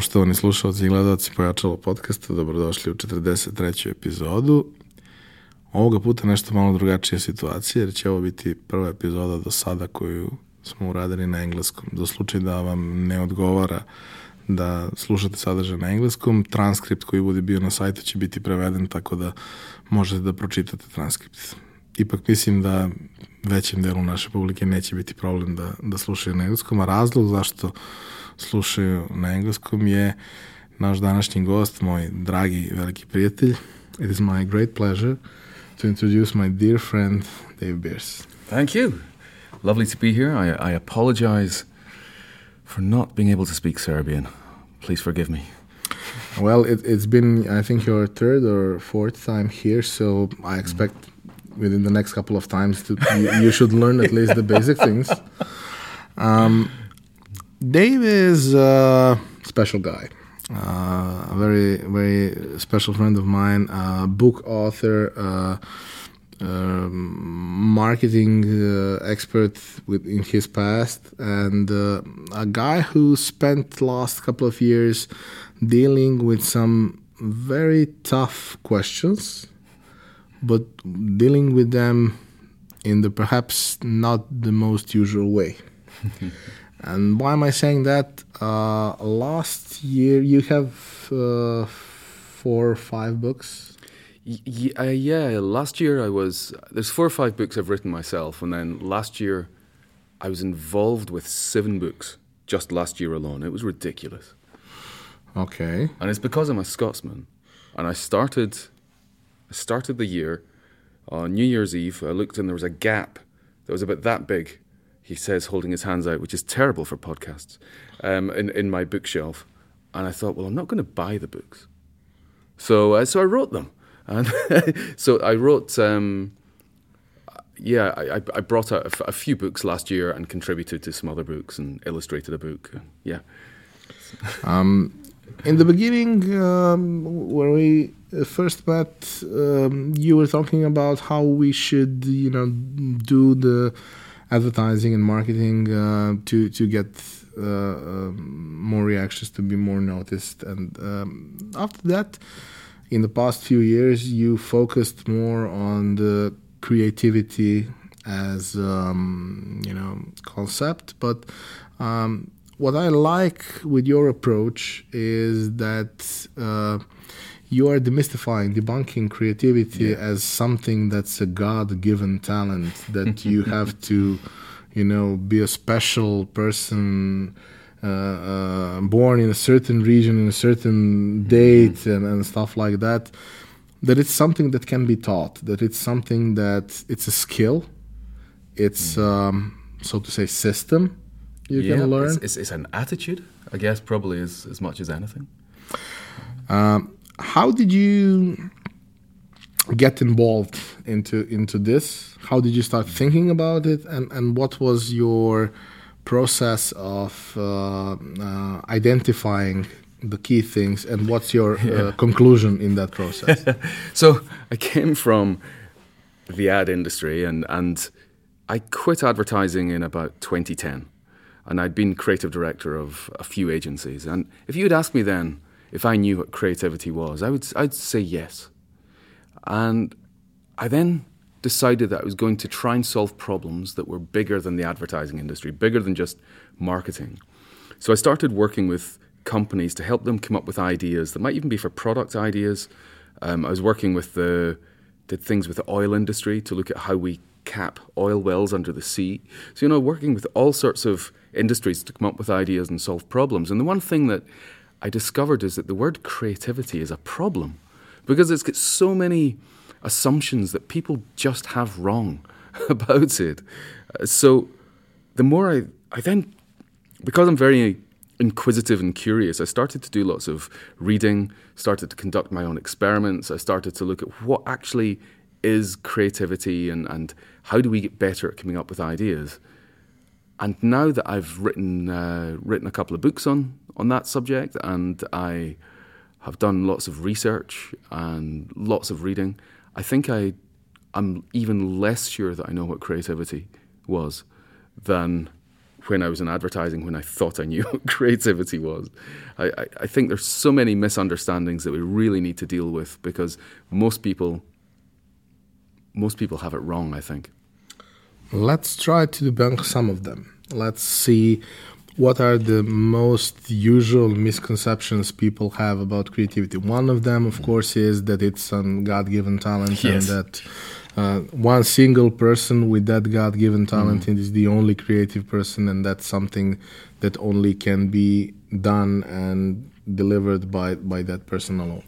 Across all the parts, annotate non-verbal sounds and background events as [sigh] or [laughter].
Poštovani slušalci i gledalci Pojačalo podcasta, dobrodošli u 43. epizodu. Ovoga puta nešto malo drugačija situacija, jer će ovo biti prva epizoda do sada koju smo uradili na engleskom. Za slučaj da vam ne odgovara da slušate sadržaj na engleskom, transkript koji bude bio na sajtu će biti preveden tako da možete da pročitate transkript. Ipak mislim da većem delu naše publike neće biti problem da, da slušaju na engleskom, a razlog zašto slušaju na engleskom je naš današnji gost, moj dragi veliki prijatelj. It is my great pleasure to introduce my dear friend Dave Birss. Thank you. Lovely to be here. I, I apologize for not being able to speak Serbian. Please forgive me. Well, it, has been, I think, your third or fourth time here, so I expect within the next couple of times to, you, you should learn at least the basic things. Um, Dave is a special guy. Uh, a very, very special friend of mine, a book author, uh, um, marketing uh, expert with, in his past, and uh, a guy who spent last couple of years dealing with some very tough questions, but dealing with them in the perhaps not the most usual way. [laughs] And why am I saying that? Uh, last year, you have uh, four or five books. Y- uh, yeah, last year I was. There's four or five books I've written myself, and then last year I was involved with seven books just last year alone. It was ridiculous. Okay. And it's because I'm a Scotsman, and I started. I started the year on New Year's Eve. I looked and there was a gap that was about that big he says, holding his hands out, which is terrible for podcasts, um, in, in my bookshelf. And I thought, well, I'm not going to buy the books. So, uh, so I wrote them. And [laughs] so I wrote, um, yeah, I, I brought out a, f- a few books last year and contributed to some other books and illustrated a book. Yeah. [laughs] Um, in the beginning, um, when we first met, um, you were talking about how we should, you know, do the advertising and marketing uh, to to get uh, um, more reactions to be more noticed. And um, after that, in the past few years, you focused more on the creativity as um, you know concept, but um, what I like with your approach is that uh, you are demystifying, debunking creativity yeah. as something that's a God-given talent [laughs] that you have to, you know, be a special person. Uh, uh, born in a certain region in a certain date mm-hmm. and, and stuff like that that it's something that can be taught that it's something that it's a skill it's mm. um, so to say system you yeah, can learn it's, it's, it's, an attitude i guess probably as, as much as anything um, how did you get involved into into this? How did you start thinking about it, and and what was your process of uh, uh, identifying the key things, and what's your uh, yeah. conclusion in that process? [laughs] so I came from the ad industry, and and I quit advertising in about 2010, and I'd been creative director of a few agencies. And if you had asked me then if I knew what creativity was, I would I'd say yes. And I then decided that I was going to try and solve problems that were bigger than the advertising industry, bigger than just marketing. So I started working with companies to help them come up with ideas that might even be for product ideas. Um, I was working with the did things with the oil industry to look at how we cap oil wells under the sea. So you know, working with all sorts of industries to come up with ideas and solve problems. And the one thing that I discovered is that the word creativity is a problem because it's got so many assumptions that people just have wrong [laughs] about it. Uh, so the more I, I then, because I'm very inquisitive and curious, I started to do lots of reading, started to conduct my own experiments. I started to look at what actually is creativity and, and how do we get better at coming up with ideas. And now that I've written uh, written a couple of books on on that subject, and I have done lots of research and lots of reading. I think I am even less sure that I know what creativity was than when I was in advertising, when I thought I knew [laughs] what creativity was. I, I, I think there's so many misunderstandings that we really need to deal with because most people most people have it wrong, I think. Let's try to debunk some of them. Let's see what are the most usual misconceptions people have about creativity. One of them, of course, is that it's a God given talent Yes. and that uh, one single person with that God given talent is the only creative person, and that's something that only can be done and delivered by, by that person alone.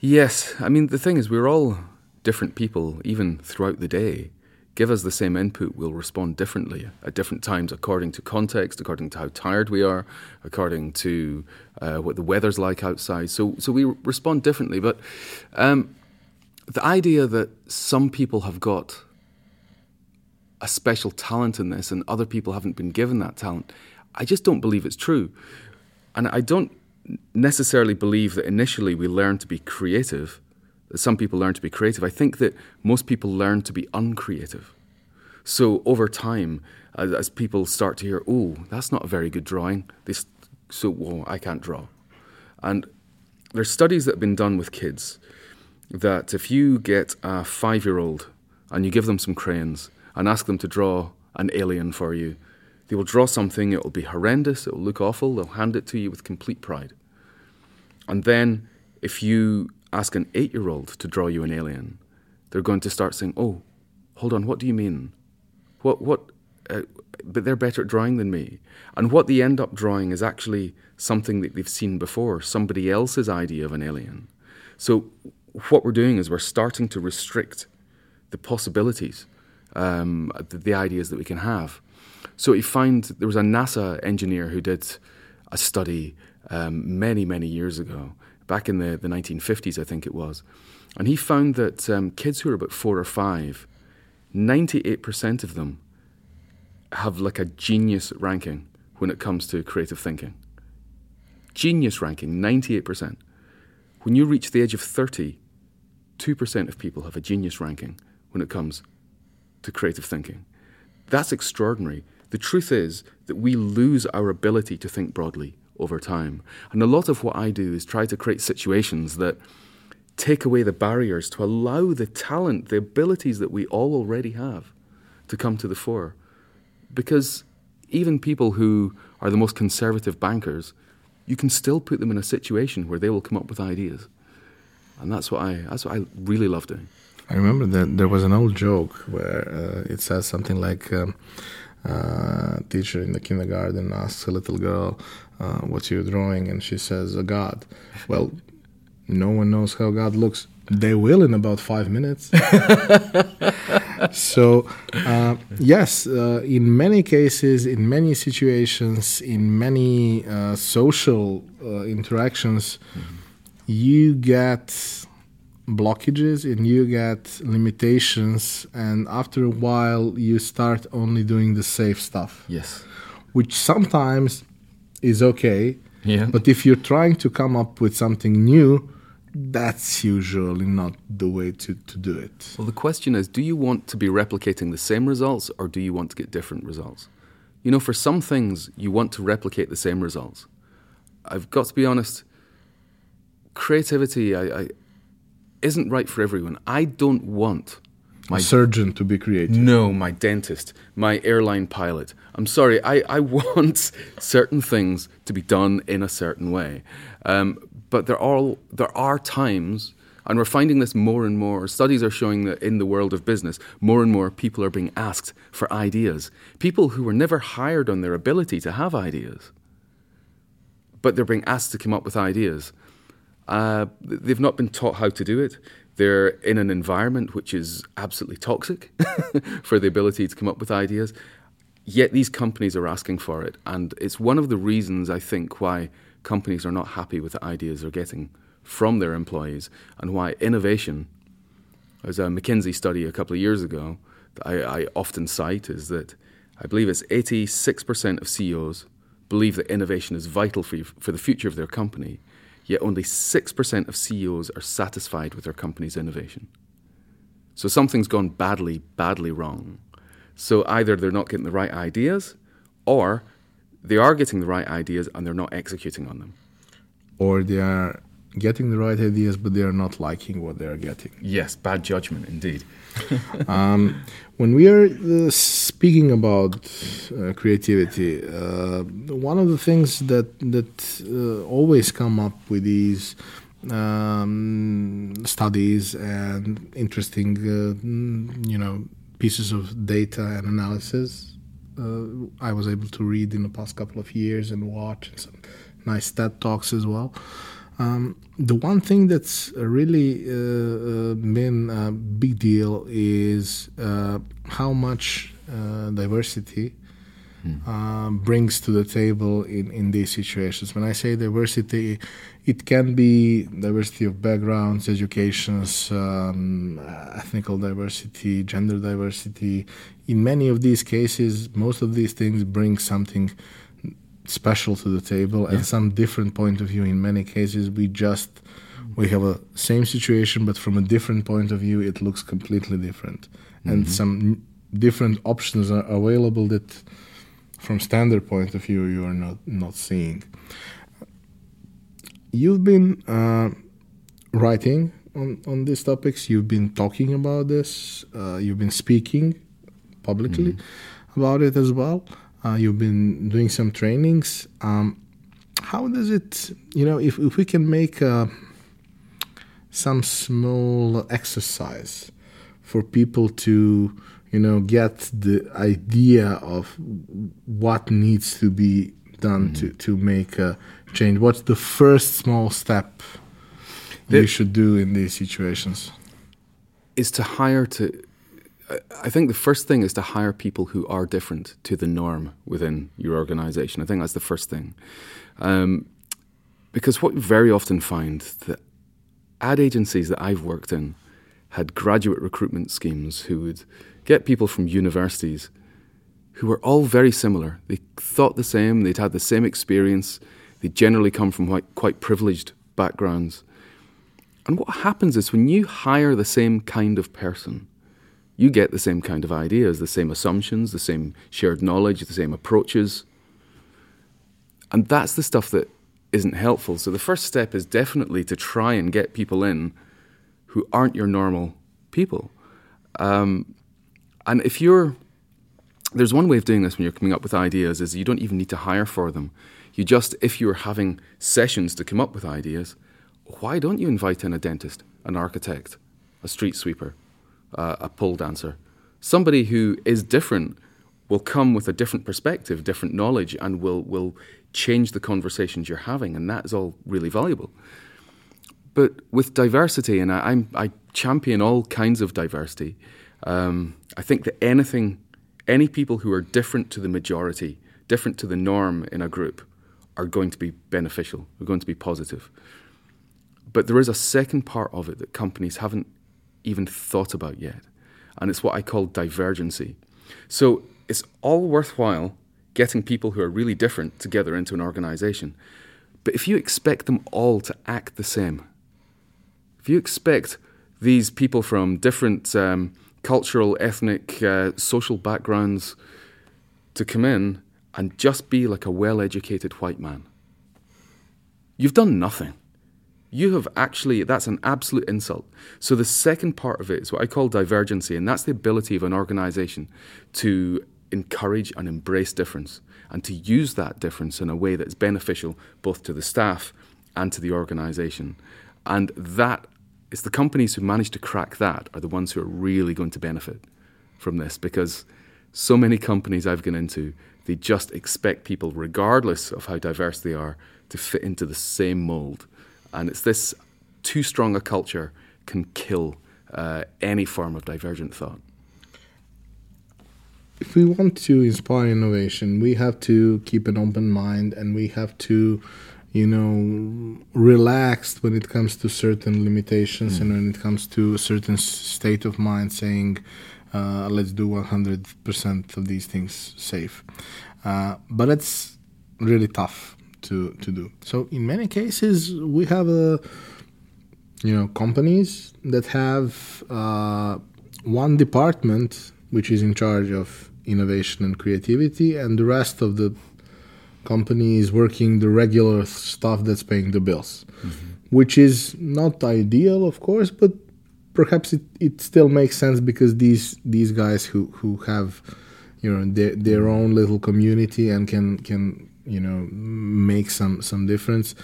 Yes, I mean the thing is we're all different people even throughout the day. Give us the same input, we'll respond differently at different times according to context, according to how tired we are, according to uh, what the weather's like outside. So, so we respond differently. But um, the idea that some people have got a special talent in this and other people haven't been given that talent, I just don't believe it's true. And I don't necessarily believe that initially we learn to be creative, some people learn to be creative. I think that most people learn to be uncreative. So over time, as, as people start to hear, oh, that's not a very good drawing, this, so well, I can't draw. And there's studies that have been done with kids that if you get a five year old and you give them some crayons and ask them to draw an alien for you, they will draw something, it will be horrendous, it will look awful, they'll hand it to you with complete pride. And then if you ask an eight year old to draw you an alien, they're going to start saying, Oh, hold on, what do you mean? What, what, uh, but they're better at drawing than me. And what they end up drawing is actually something that they've seen before, somebody else's idea of an alien. So what we're doing is we're starting to restrict the possibilities, um, the, the ideas that we can have. So you find there was a NASA engineer who did a study um, many, many years ago, back in the, the 1950s, I think it was. And he found that um, kids who are about four or five, 98% of them have like a genius ranking when it comes to creative thinking. Genius ranking, 98%. When you reach the age of 30, 2% of people have a genius ranking when it comes to creative thinking. That's extraordinary. The truth is that we lose our ability to think broadly over time. And a lot of what I do is try to create situations that take away the barriers to allow the talent, the abilities that we all already have to come to the fore. Because even people who are the most conservative bankers, you can still put them in a situation where they will come up with ideas. And that's what I, that's what I really love doing. I remember that there was an old joke where uh, it says something like um, uh, teacher in the kindergarten asks a little girl, uh, "What's your drawing?" and she says, "A god." Well, no one knows how God looks. They will in about five minutes. [laughs] so, uh, yes, uh, in many cases, in many situations, in many uh, social uh, interactions, you get blockages and you get limitations, and after a while, you start only doing the safe stuff, Yes. which sometimes is okay. Yeah. But if you're trying to come up with something new, that's usually not the way to, to do it. Well, the question is do you want to be replicating the same results or do you want to get different results? You know, for some things, you want to replicate the same results. I've got to be honest, creativity I, I, isn't right for everyone. I don't want My surgeon to be creative. no, my dentist, my airline pilot. I'm sorry, I, I [laughs] want certain things to be done in a certain way. Um, but there are, there are times, and we're finding this more and more. Studies are showing that in the world of business, more and more people are being asked for ideas. People who were never hired on their ability to have ideas, but they're being asked to come up with ideas. Uh, they've not been taught how to do it. They're in an environment which is absolutely toxic [laughs] for the ability to come up with ideas. Yet these companies are asking for it. And it's one of the reasons I think why companies are not happy with the ideas they're getting from their employees and why innovation, as a McKinsey study a couple of years ago that I, I often cite, is that I believe it's 86% of CEOs believe that innovation is vital for, for the future of their company, yet only 6% of CEOs are satisfied with their company's innovation. So something's gone badly, badly wrong. So either they're not getting the right ideas, or they are getting the right ideas and they're not executing on them. Or they are getting the right ideas, but they are not liking what they are getting. Yes, bad judgment indeed. [laughs] um, when we are uh, speaking about uh, creativity, uh, one of the things that that uh, always come up with these um, studies and interesting, uh, you know, pieces of data and analysis. Uh, I was able to read in the past couple of years and watch some nice TED talks as well. Um, the one thing that's really uh, uh, been a big deal is uh, how much uh, diversity mm. brings to the table in, in these situations. When I say diversity, it can be diversity of backgrounds, educations, um, ethnical diversity, gender diversity. In many of these cases, most of these things bring something special to the table yeah. and some different point of view. In many cases, we just we have a same situation, but from a different point of view, it looks completely different, mm-hmm. and some different options are available that, from standard point of view, you are not not seeing. You've been uh, writing on on these topics. You've been talking about this. Uh, you've been speaking publicly mm-hmm. about it as well. Uh, you've been doing some trainings. Um, how does it, you know, if, if we can make uh, some small exercise for people to, you know, get the idea of what needs to be done mm-hmm. to, to make a change? What's the first small step the, you should do in these situations? Is to hire to I think the first thing is to hire people who are different to the norm within your organization. I think that's the first thing. Um, because what you very often find that ad agencies that I've worked in had graduate recruitment schemes who would get people from universities who were all very similar. They thought the same, they'd had the same experience, they generally come from quite, quite privileged backgrounds. And what happens is when you hire the same kind of person, you get the same kind of ideas, the same assumptions, the same shared knowledge, the same approaches. And that's the stuff that isn't helpful. So the first step is definitely to try and get people in who aren't your normal people. Um, and if you're, there's one way of doing this when you're coming up with ideas is you don't even need to hire for them. You just, if you're having sessions to come up with ideas, why don't you invite in a dentist, an architect, a street sweeper, uh, a pole dancer. Somebody who is different will come with a different perspective, different knowledge, and will, will change the conversations you're having, and that is all really valuable. But with diversity, and I, I champion all kinds of diversity, um, I think that anything, any people who are different to the majority, different to the norm in a group, are going to be beneficial, are going to be positive. But there is a second part of it that companies haven't even thought about yet. And it's what I call divergency. So it's all worthwhile getting people who are really different together into an organization. But if you expect them all to act the same, if you expect these people from different um, cultural, ethnic, uh, social backgrounds to come in and just be like a well educated white man, you've done nothing you have actually, that's an absolute insult. So the second part of it is what I call divergency, and that's the ability of an organization to encourage and embrace difference and to use that difference in a way that's beneficial both to the staff and to the organization. And that is the companies who manage to crack that are the ones who are really going to benefit from this because so many companies I've gone into, they just expect people, regardless of how diverse they are, to fit into the same mold. And it's this too strong a culture can kill uh, any form of divergent thought. If we want to inspire innovation, we have to keep an open mind and we have to, you know, relaxed when it comes to certain limitations mm. and when it comes to a certain state of mind saying, uh, let's do 100% of these things safe. Uh, but it's really tough to to do. So in many cases, we have a you know companies that have uh, one department which is in charge of innovation and creativity, and the rest of the company is working the regular stuff that's paying the bills, mm-hmm. which is not ideal, of course, but perhaps it, it still makes sense because these these guys who who have you know their, their own little community and can can you know make some some difference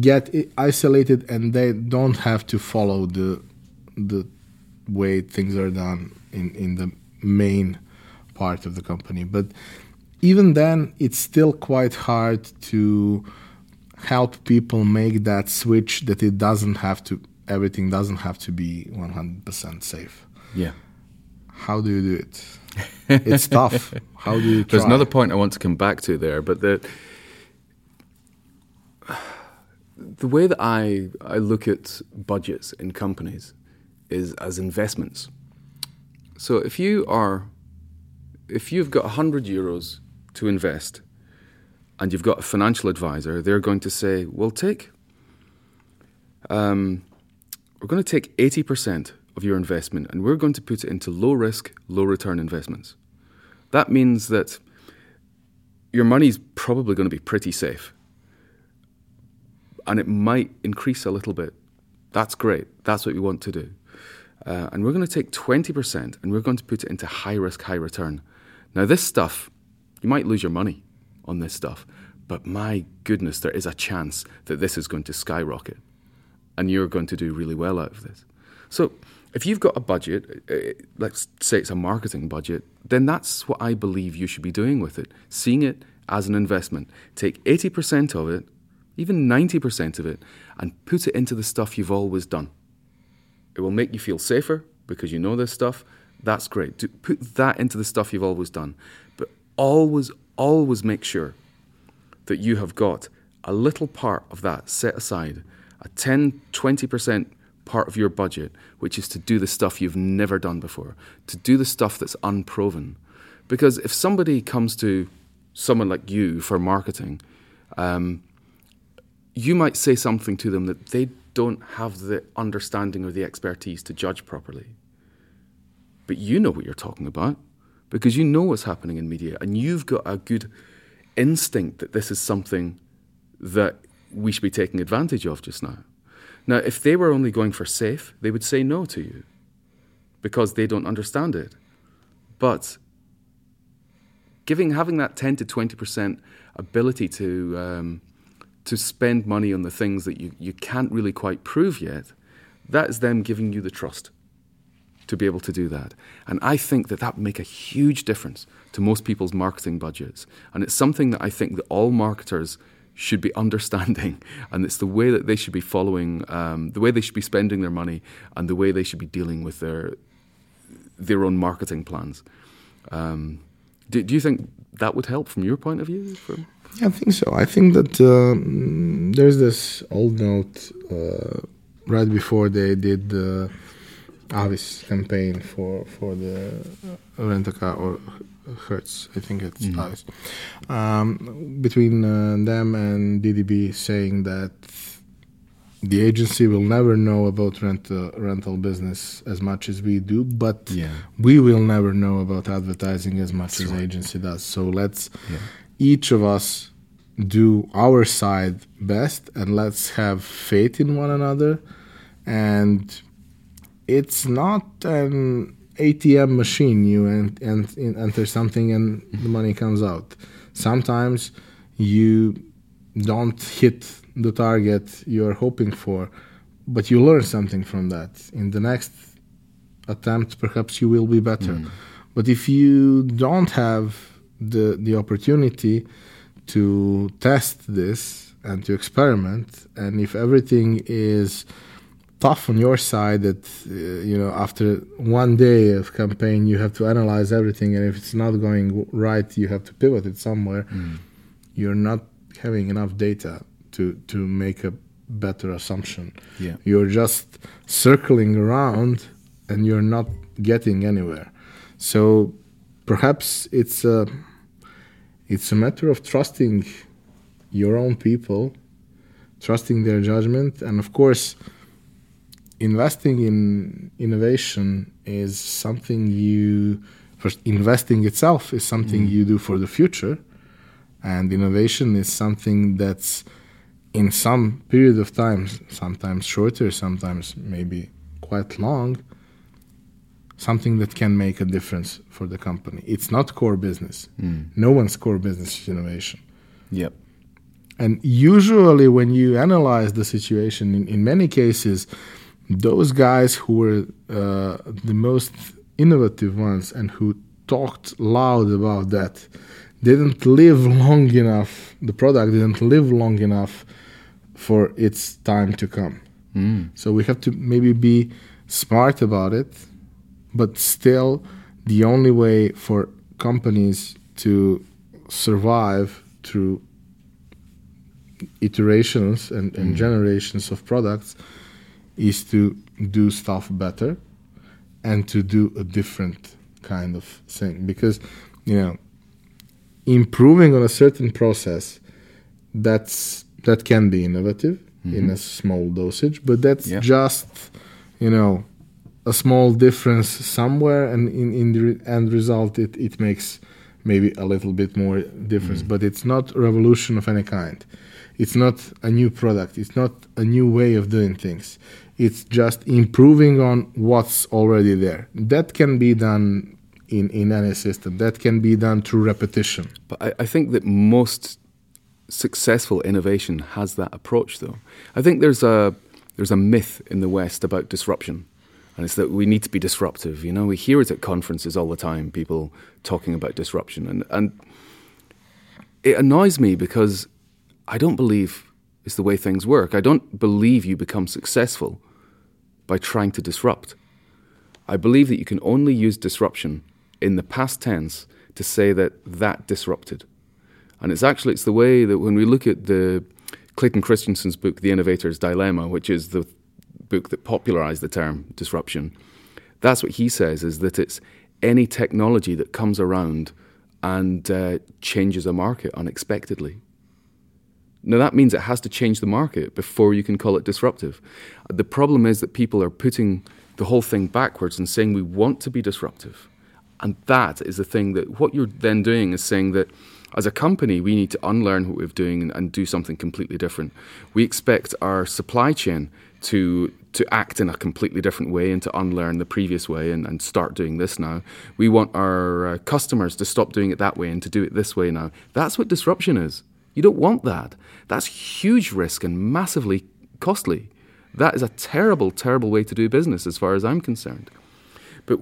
get isolated and they don't have to follow the the way things are done in in the main part of the company. But even then it's still quite hard to help people make that switch that it doesn't have to everything doesn't have to be 100% safe yeah how do you do it [laughs] it's tough how do you try? there's another point i want to come back to there but the [sighs] the way that I, I look at budgets in companies is as investments. So if you are, if you've got 100 euros to invest and you've got a financial advisor, they're going to say, well, take, um, we're going to take 80% of your investment and we're going to put it into low risk, low return investments. That means that your money's probably going to be pretty safe and it might increase a little bit. That's great. That's what we want to do. Uh, and we're going to take 20% and we're going to put it into high risk, high return. Now, this stuff, you might lose your money on this stuff, but my goodness, there is a chance that this is going to skyrocket and you're going to do really well out of this. So, if you've got a budget, uh, let's say it's a marketing budget, then that's what I believe you should be doing with it, seeing it as an investment. Take 80% of it even 90% of it, and put it into the stuff you've always done. It will make you feel safer because you know this stuff. That's great. Put that into the stuff you've always done. But always, always make sure that you have got a little part of that set aside, a 10, 20% part of your budget, which is to do the stuff you've never done before, to do the stuff that's unproven. Because if somebody comes to someone like you for marketing, um, you might say something to them that they don't have the understanding or the expertise to judge properly. But you know what you're talking about because you know what's happening in media and you've got a good instinct that this is something that we should be taking advantage of just now. Now, if they were only going for safe, they would say no to you because they don't understand it. But giving having that 10 to 20% ability to um, to spend money on the things that you, you can't really quite prove yet, that is them giving you the trust to be able to do that. And I think that that would make a huge difference to most people's marketing budgets. And it's something that I think that all marketers should be [laughs] understanding. And it's the way that they should be following, um, the way they should be spending their money, and the way they should be dealing with their, their own marketing plans. Um, do, do you think that would help from your point of view? From I think so. I think that uh, there's this old note uh, right before they did the Avis campaign for for the rent a car or Hertz. I think it's mm. Avis um, between uh, them and DDB saying that the agency will never know about rent uh, rental business as much as we do, but yeah. we will never know about advertising as much That's as right. agency does. So let's. Yeah each of us do our side best and let's have faith in one another and it's not an ATM machine you and and enter something and the money comes out. Sometimes you don't hit the target you're hoping for but you learn something from that. In the next attempt perhaps you will be better. Mm. but if you don't have the the opportunity to test this and to experiment and if everything is tough on your side that uh, you know after one day of campaign you have to analyze everything and if it's not going right you have to pivot it somewhere. Mm. you're not having enough data to to make a better assumption. Yeah. You're just circling around and you're not getting anywhere. So perhaps it's a it's a matter of trusting your own people, trusting their judgment, and of course, investing in innovation is something you First, investing itself is something mm. you do for the future, and innovation is something that's in some period of time, sometimes shorter, sometimes maybe quite long, something that can make a difference for the company. It's not core business. Mm. No one's core business is innovation. Yep. And usually, when you analyze the situation, in, in many cases, those guys who were uh, the most innovative ones and who talked loud about that didn't live long enough, the product didn't live long enough for its time to come. So we have to maybe be smart about it, but still, the only way for companies to survive through iterations and, and generations of products is to do stuff better and to do a different kind of thing. Because you know improving on a certain process that's that can be innovative in mm-hmm. a small dosage but that's Yeah. just you know a small difference somewhere and in, in the re- end result it, it makes maybe a little bit more difference. Mm. But it's not a revolution of any kind. It's not a new product. It's not a new way of doing things it's just improving on what's already there that can be done in, in any system that can be done through repetition But I, I think that most successful innovation has that approach, though. I think there's a there's a myth in the West about disruption, and it's that we need to be disruptive. You know, we hear it at conferences all the time, people talking about disruption, and and it annoys me because I don't believe it's the way things work. I don't believe you become successful by trying to disrupt. I believe that you can only use disruption in the past tense to say that that disrupted. And it's actually it's the way that when we look at the Clayton Christensen's book, The Innovator's Dilemma, which is the book that popularized the term disruption, that's what he says is that it's any technology that comes around and uh, changes a market unexpectedly. Now, that means it has to change the market before you can call it disruptive. The problem is that people are putting the whole thing backwards and saying we want to be disruptive. And that is the thing that what you're then doing is saying that as a company, we need to unlearn what we're doing and, and do something completely different. We expect our supply chain to to act in a completely different way and to unlearn the previous way and, and start doing this now. We want our uh, customers to stop doing it that way and to do it this way now. That's what disruption is. You don't want that. That's huge risk and massively costly. That is a terrible, terrible way to do business, as far as I'm concerned. But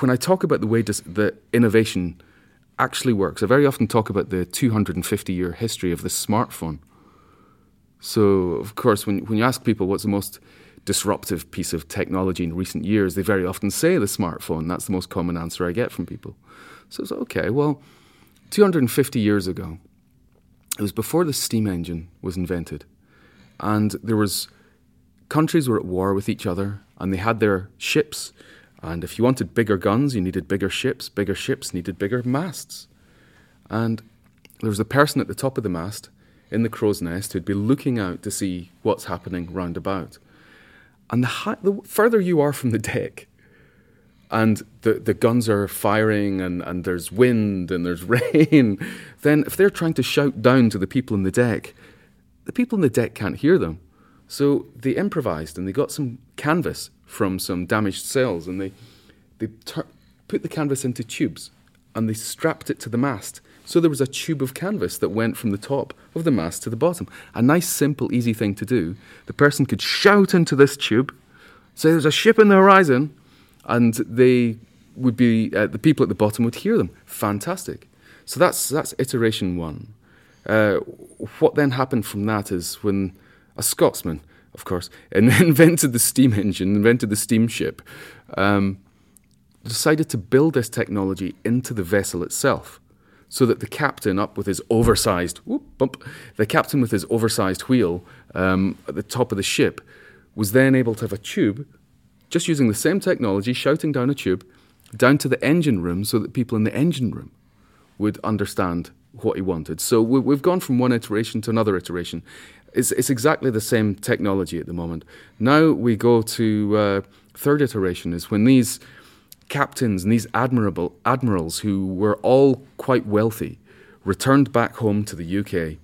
when I talk about the way dis- the innovation actually works, I very often talk about the 250 year history of the smartphone. So, of course, when, when you ask people what's the most disruptive piece of technology in recent years, they very often say the smartphone. That's the most common answer I get from people. So it's okay, well, 250 years ago, it was before the steam engine was invented. And there was countries were at war with each other and they had their ships. And if you wanted bigger guns, you needed bigger ships. Bigger ships needed bigger masts. And there was a person at the top of the mast in the crow's nest who'd be looking out to see what's happening round about. And the, the further you are from the deck, and the, the guns are firing and, and there's wind and there's [laughs] rain, then if they're trying to shout down to the people on the deck, the people on the deck can't hear them. So they improvised and they got some canvas from some damaged sails and they, they tur- put the canvas into tubes and they strapped it to the mast. So there was a tube of canvas that went from the top of the mast to the bottom. A nice, simple, easy thing to do. The person could shout into this tube, say, There's a ship in the horizon, and they would be, uh, the people at the bottom would hear them. Fantastic. So that's, that's iteration one. Uh, what then happened from that is when a Scotsman, of course, [laughs] invented the steam engine, invented the steamship, um, decided to build this technology into the vessel itself so that the captain up with his oversized whoop, bump, the captain with his oversized wheel um, at the top of the ship was then able to have a tube just using the same technology shouting down a tube down to the engine room so that people in the engine room would understand what he wanted. So we, we've gone from one iteration to another iteration. It's, it's exactly the same technology at the moment. Now we go to uh, third iteration is when these captains and these admirable admirals who were all quite wealthy returned back home to the UK.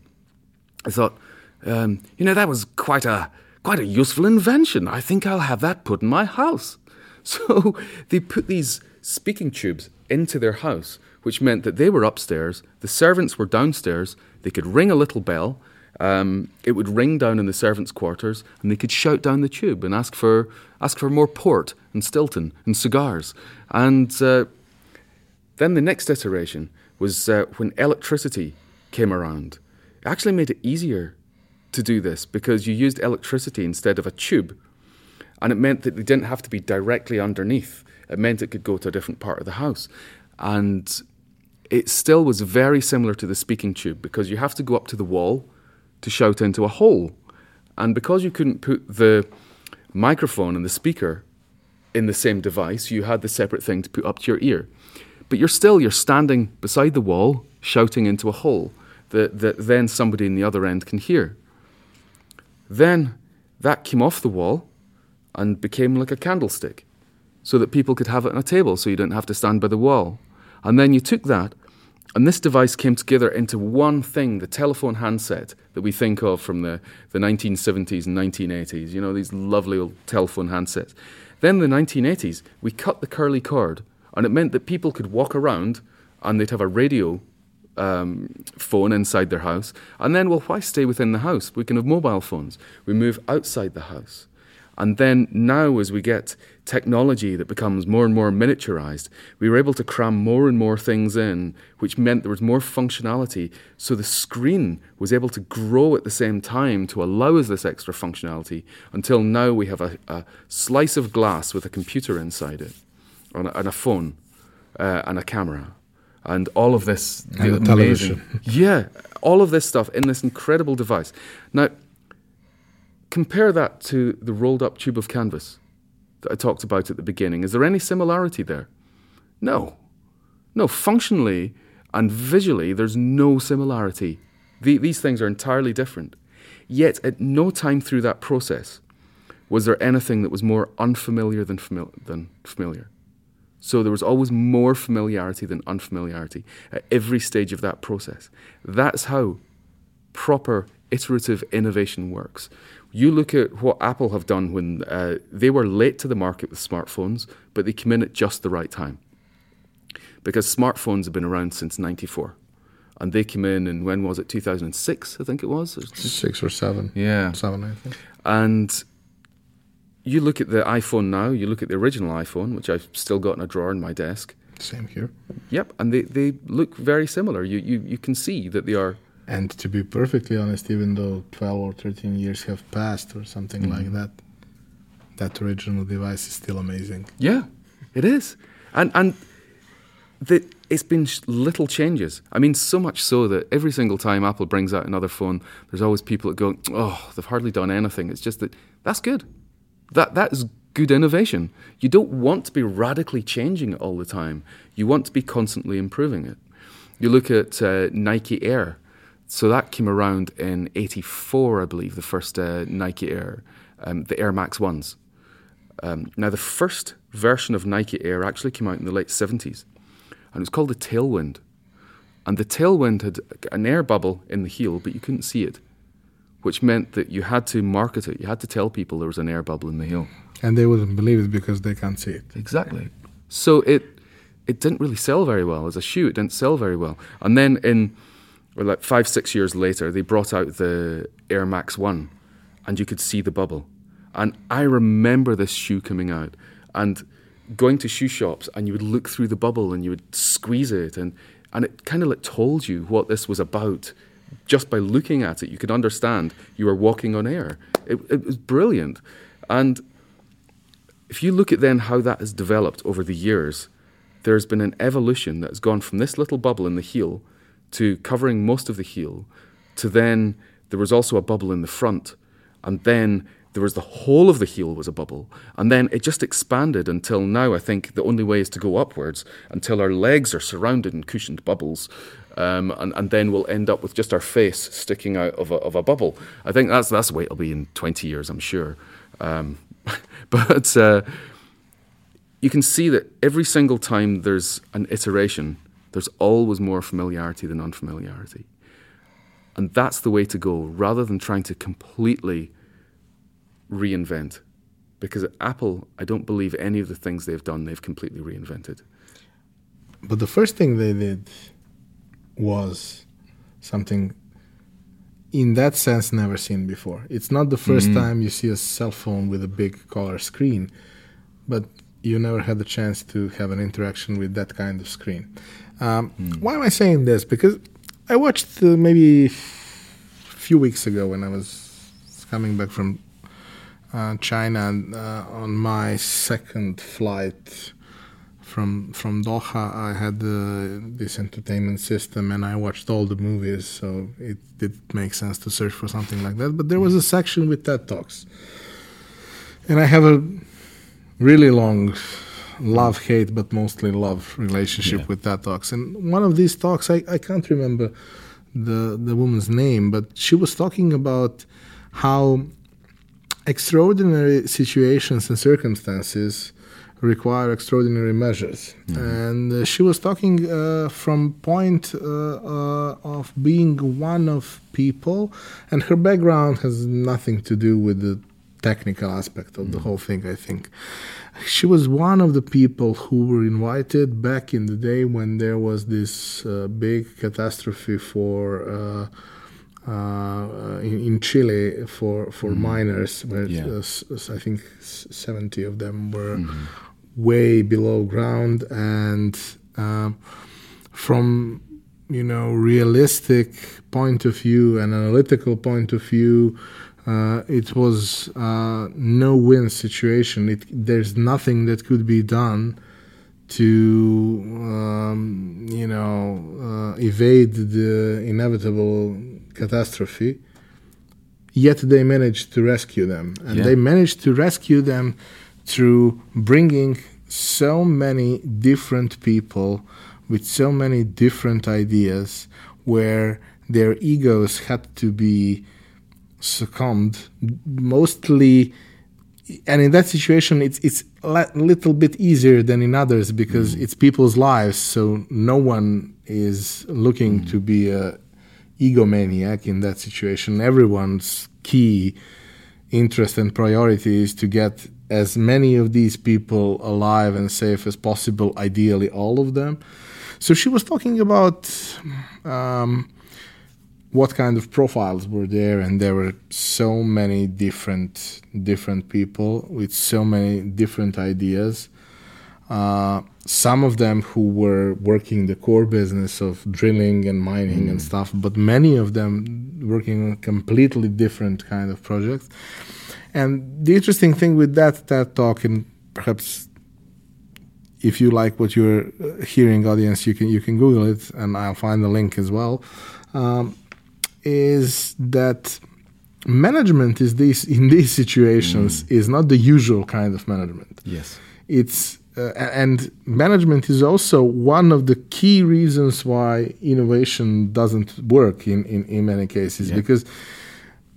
I thought, um, you know, that was quite a quite a useful invention. I think I'll have that put in my house. [laughs] So they put these speaking tubes into their house, which meant that they were upstairs, the servants were downstairs, they could ring a little bell, um, it would ring down in the servants' quarters, and they could shout down the tube and ask for ask for more port and Stilton and cigars. And uh, then the next iteration was uh, when electricity came around. It actually made it easier to do this because you used electricity instead of a tube, and it meant that they didn't have to be directly underneath. It meant it could go to a different part of the house, and it still was very similar to the speaking tube because you have to go up to the wall to shout into a hole. And because you couldn't put the microphone and the speaker in the same device, you had the separate thing to put up to your ear. But you're still you're standing beside the wall shouting into a hole that, that then somebody in the other end can hear. Then that came off the wall and became like a candlestick so that people could have it on a table so you didn't have to stand by the wall. And then you took that and this device came together into one thing, the telephone handset that we think of from the, the 1970s and 1980s, you know, these lovely old telephone handsets. Then the 1980s, we cut the curly cord, and it meant that people could walk around and they'd have a radio um, phone inside their house. And then, well, why stay within the house? We can have mobile phones. We move outside the house. And then now, as we get technology that becomes more and more miniaturized, we were able to cram more and more things in, which meant there was more functionality. So the screen was able to grow at the same time to allow us this extra functionality until now we have a, a slice of glass with a computer inside it, and a, and a phone, uh, and a camera. And all of this, and a television. [laughs] Yeah, all of this stuff in this incredible device. Now, compare that to the rolled up tube of canvas that I talked about at the beginning. Is there any similarity there? No. No, functionally and visually, there's no similarity. The, these things are entirely different. Yet, at no time through that process was there anything that was more unfamiliar than, fami- than familiar. So there was always more familiarity than unfamiliarity at every stage of that process. That's how proper iterative innovation works. You look at what Apple have done when uh, they were late to the market with smartphones, but they came in at just the right time. Because smartphones have been around since 94. And they came in, and when was it? 2006, I think it was? Six or seven. Yeah. Seven, I think. And you look at the iPhone now, you look at the original iPhone, which I've still got in a drawer in my desk. Same here. Yep, and they, they look very similar. You, you, you can see that they are and to be perfectly honest, even though 12 or 13 years have passed or something mm. like that, that original device is still amazing. Yeah, it is. And, and the, it's been little changes. I mean, so much so that every single time Apple brings out another phone, there's always people that go, oh, they've hardly done anything. It's just that that's good. That, that is good innovation. You don't want to be radically changing it all the time. You want to be constantly improving it. You look at uh, Nike Air so that came around in 84, I believe, the first uh, Nike Air, um, the Air Max 1s. Um, now, the first version of Nike Air actually came out in the late 70s, and it was called the Tailwind. And the Tailwind had an air bubble in the heel, but you couldn't see it, which meant that you had to market it. You had to tell people there was an air bubble in the heel. And they wouldn't believe it because they can't see it. Exactly. So it it didn't really sell very well as a shoe. It didn't sell very well. And then in or like five, six years later, they brought out the Air Max 1 and you could see the bubble. And I remember this shoe coming out and going to shoe shops and you would look through the bubble and you would squeeze it and, and it kind of like told you what this was about. Just by looking at it, you could understand you were walking on air. It, it was brilliant. And if you look at then how that has developed over the years, there's been an evolution that has gone from this little bubble in the heel to covering most of the heel, to then there was also a bubble in the front, and then there was the whole of the heel was a bubble, and then it just expanded until now. I think the only way is to go upwards until our legs are surrounded in cushioned bubbles, um, and, and then we'll end up with just our face sticking out of a, of a bubble. I think that's that's the way it'll be in twenty years, I'm sure. Um, [laughs] but uh, you can see that every single time there's an iteration, there's always more familiarity than unfamiliarity. And that's the way to go rather than trying to completely reinvent. Because at Apple, I don't believe any of the things they've done they've completely reinvented. But the first thing they did was something in that sense never seen before. It's not the 1st Mm-hmm. time you see a cell phone with a big color screen, but you never had the chance to have an interaction with that kind of screen. Um, Hmm. Why am I saying this? Because I watched uh, maybe a few weeks ago when I was coming back from uh, China and, uh, on my second flight from from Doha, I had uh, this entertainment system, and I watched all the movies. So it did make sense to search for something like that. But there was a section with TED talks, and I have a really long love hate, but mostly love relationship Yeah. with TED talks. And one of these talks, I, I can't remember the the woman's name, but she was talking about how extraordinary situations and circumstances require extraordinary measures. And uh, she was talking uh, from point uh, uh, of being one of people and her background has nothing to do with the technical aspect of the whole thing i think. She was one of the people who were invited back in the day when there was this uh, big catastrophe for uh, uh, in, in Chile for for miners, where Yeah. uh, I think seventy of them were way below ground, and um, from you know realistic point of view and analytical point of view. Uh, it was uh, no win situation. It, there's nothing that could be done to um, you know uh, evade the inevitable catastrophe yet they managed to rescue them and Yeah. they managed to rescue them through bringing so many different people with so many different ideas where their egos had to be succumbed mostly and in that situation it's it's a little bit easier than in others because mm. it's people's lives so no one is looking mm. to be a egomaniac in that situation. Everyone's key interest and priority is to get as many of these people alive and safe as possible ideally all of them. So she was talking about um, what kind of profiles were there and there were so many different different people with so many different ideas. Uh, some of them who were working the core business of drilling and mining and stuff but many of them working on completely different kind of projects and the interesting thing with that that talk and perhaps if you like what you're uh, hearing audience you can you can google it and i'll find the link as well um, is that management is this in these situations is not the usual kind of management Yes. it's uh, and management is also one of the key reasons why innovation doesn't work in, in, in many cases Yeah. because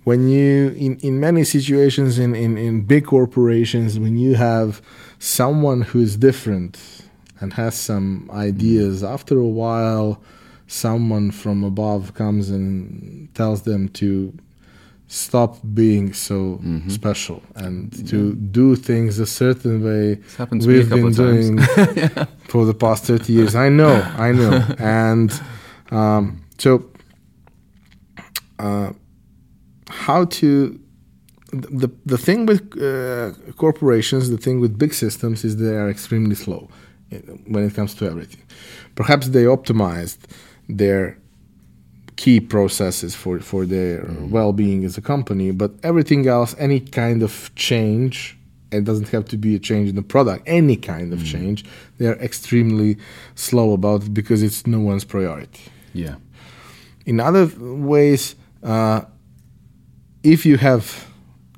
when you in, in many situations in, in, in big corporations when you have someone who is different and has some ideas after a while someone from above comes and tells them to stop being so special and to do things a certain way It's happened to me a we've been doing [laughs] for the past 30 years. I know i know. [laughs] And um, so uh, how to the the thing with uh, corporations, the thing with big systems is they are extremely slow uh, when it comes to everything. Perhaps they optimized their key processes for for their well-being as a company, but everything else, any kind of change, it doesn't have to be a change in the product, any kind of change, they are extremely slow about it because it's no one's priority Yeah. in other ways, uh, if you have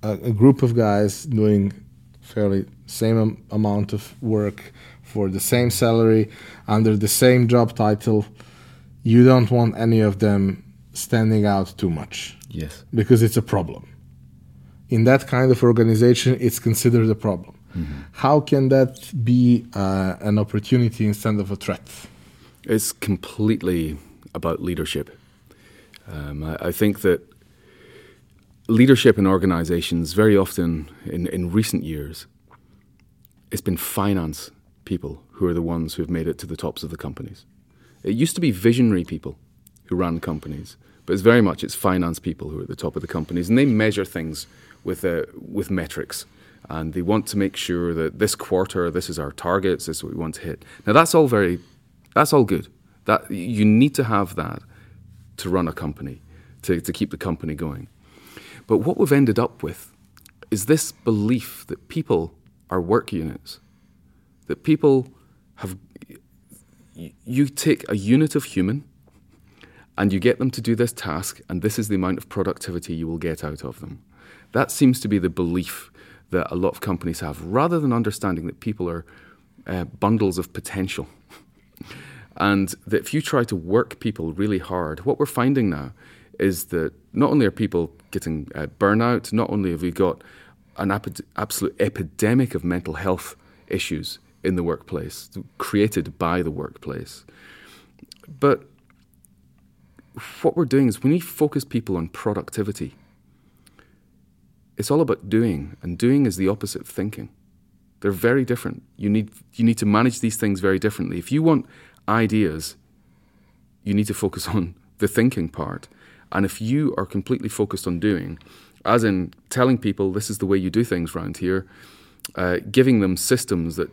a, a group of guys doing fairly same am- amount of work for the same salary under the same job title, you don't want any of them standing out too much Yes. because it's a problem. In that kind of organization, it's considered a problem. Mm-hmm. How can that be uh, an opportunity instead of a threat? It's completely about leadership. Um, I, I, think that leadership in organizations, very often in, in recent years, it's been finance people who are the ones who have made it to the tops of the companies. It used to be visionary people who ran companies, but it's very much it's finance people who are at the top of the companies, and they measure things with uh, with metrics, and they want to make sure that this quarter this is our targets, this is what we want to hit. Now that's all very, that's all good. That you need to have that to run a company, to, to keep the company going. But what we've ended up with is this belief that people are work units, that people have you take a unit of human and you get them to do this task, and this is the amount of productivity you will get out of them. That seems to be the belief that a lot of companies have, rather than understanding that people are uh, bundles of potential. [laughs] and that if you try to work people really hard, what we're finding now is that not only are people getting uh, burnout, not only have we got an ap- absolute epidemic of mental health issues in the workplace, created by the workplace. But what we're doing is we focus people on productivity, it's all about doing, and doing is the opposite of thinking. They're very different. You need, you need to manage these things very differently. If you want ideas, you need to focus [laughs] on the thinking part. And if you are completely focused on doing, as in telling people this is the way you do things around here, uh, giving them systems that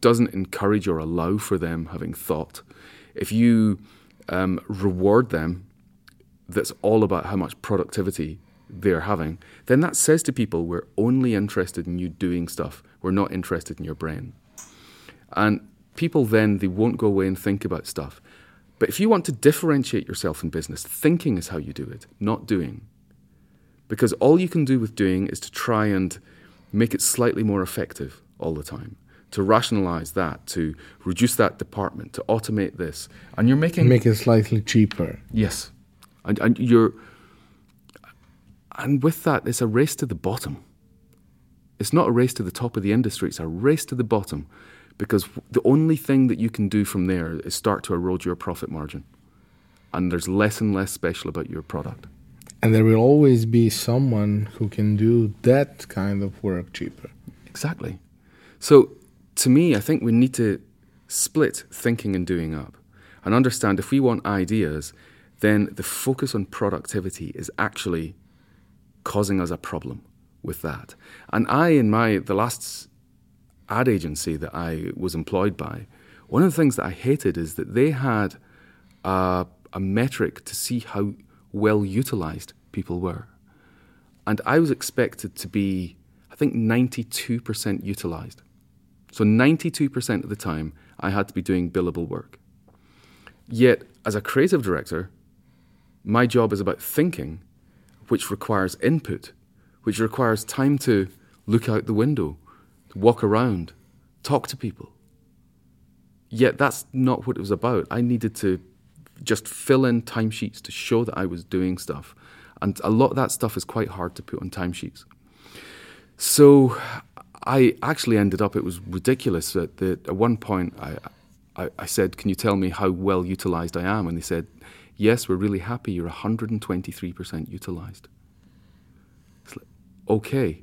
doesn't encourage or allow for them having thought, if you um, reward them, that's all about how much productivity they're having, then that says to people, we're only interested in you doing stuff. We're not interested in your brain. And people then, they won't go away and think about stuff. But if you want to differentiate yourself in business, thinking is how you do it, not doing. Because all you can do with doing is to try and make it slightly more effective all the time to rationalize that, to reduce that department, to automate this, and you're making make it slightly cheaper. Yes, and, and you're, and with that, it's a race to the bottom. It's not a race to the top of the industry; it's a race to the bottom, because the only thing that you can do from there is start to erode your profit margin, and there's less and less special about your product. And there will always be someone who can do that kind of work cheaper. Exactly. So to me, I think we need to split thinking and doing up and understand if we want ideas, then the focus on productivity is actually causing us a problem with that. And I, in my the last ad agency that I was employed by, one of the things that I hated is that they had a, a metric to see how well utilized people were. And I was expected to be, I think, 92% utilized. So 92% of the time, I had to be doing billable work. Yet, as a creative director, my job is about thinking, which requires input, which requires time to look out the window, walk around, talk to people. Yet that's not what it was about. I needed to just fill in timesheets to show that I was doing stuff. And a lot of that stuff is quite hard to put on timesheets. So I actually ended up, it was ridiculous. At, the, at one point, I, I, I, said, Can you tell me how well utilized I am? And they said, Yes, we're really happy. You're 123% utilized. It's Like, okay.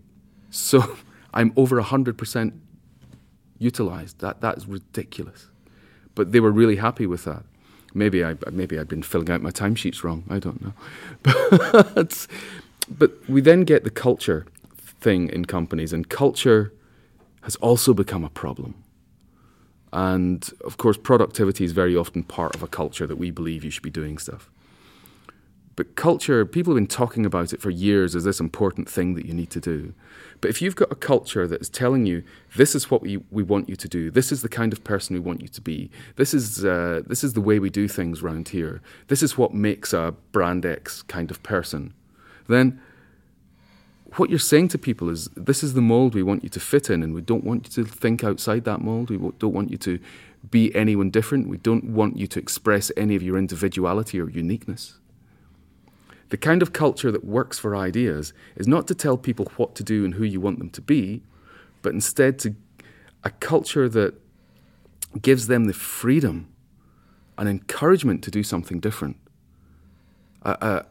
So [laughs] I'm over 100% utilized. That, that's ridiculous. But they were really happy with that. Maybe, I, maybe I'd been filling out my timesheets wrong. I don't know. [laughs] But, but we then get the culture thing in companies, and culture has also become a problem. And of course, productivity is very often part of a culture that we believe you should be doing stuff. But culture, people have been talking about it for years as this important thing that you need to do. But if you've got a culture that is telling you, this is what we, we want you to do, this is the kind of person we want you to be, this is, uh, this is the way we do things around here, this is what makes a brand X kind of person, then what you're saying to people is this is the mold we want you to fit in, and we don't want you to think outside that mold. We don't want you to be anyone different. We don't want you to express any of your individuality or uniqueness. The kind of culture that works for ideas is not to tell people what to do and who you want them to be, but instead to a culture that gives them the freedom and encouragement to do something different. A,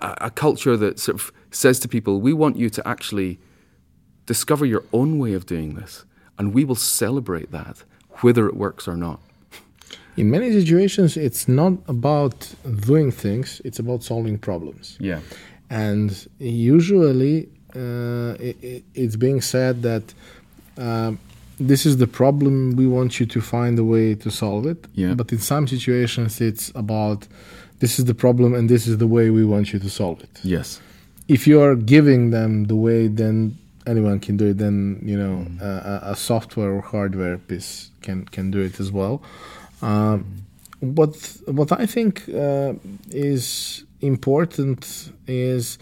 a, a culture that sort of says to people, we want you to actually discover your own way of doing this, and we will celebrate that, whether it works or not. In many situations, it's not about doing things, it's about solving problems. Yeah. And usually, uh, it, it's being said that uh, this is the problem, we want you to find a way to solve it. Yeah. But in some situations, it's about this is the problem and this is the way we want you to solve it. Yes. If you are giving them the way, then anyone can do it. Then you know Mm. uh, a, a software or hardware piece can can do it as well. Um, what what I think uh, is important is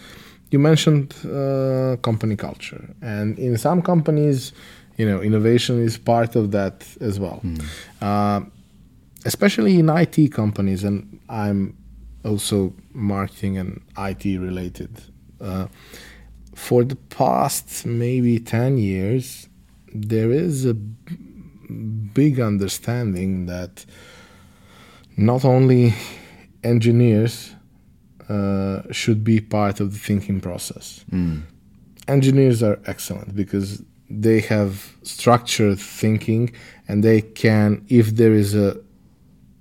you mentioned uh, company culture, and in some companies, you know, innovation is part of that as well. Uh, especially in IT companies, and I'm also marketing and IT related. Uh, for the past maybe 10 years, there is a big understanding that not only engineers uh, should be part of the thinking process. Engineers are excellent because they have structured thinking and they can, if there is a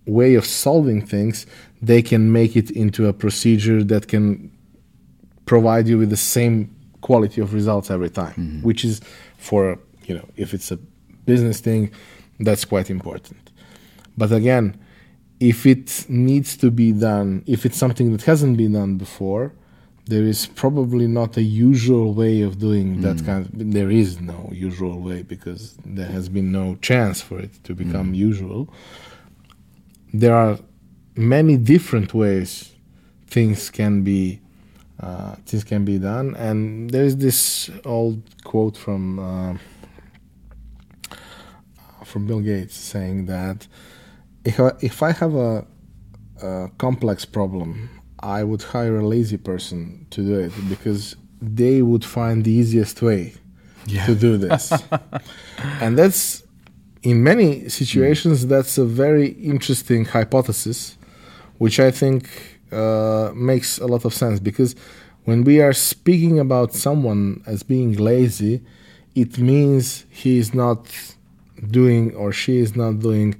way of solving things, they can make it into a procedure that can provide you with the same quality of results every time, which is for, you know, if it's a business thing, that's quite important. But again, if it needs to be done, if it's something that hasn't been done before, there is probably not a usual way of doing that kind of, there is no usual way because there has been no chance for it to become usual. There are many different ways things can be uh, things can be done. And there's this old quote from uh, from Bill Gates saying that if I, if I have a, a complex problem I would hire a lazy person to do it because they would find the easiest way to do this. [laughs] And that's in many situations that's a very interesting hypothesis which i think uh, makes a lot of sense because when we are speaking about someone as being lazy it means he is not doing or she is not doing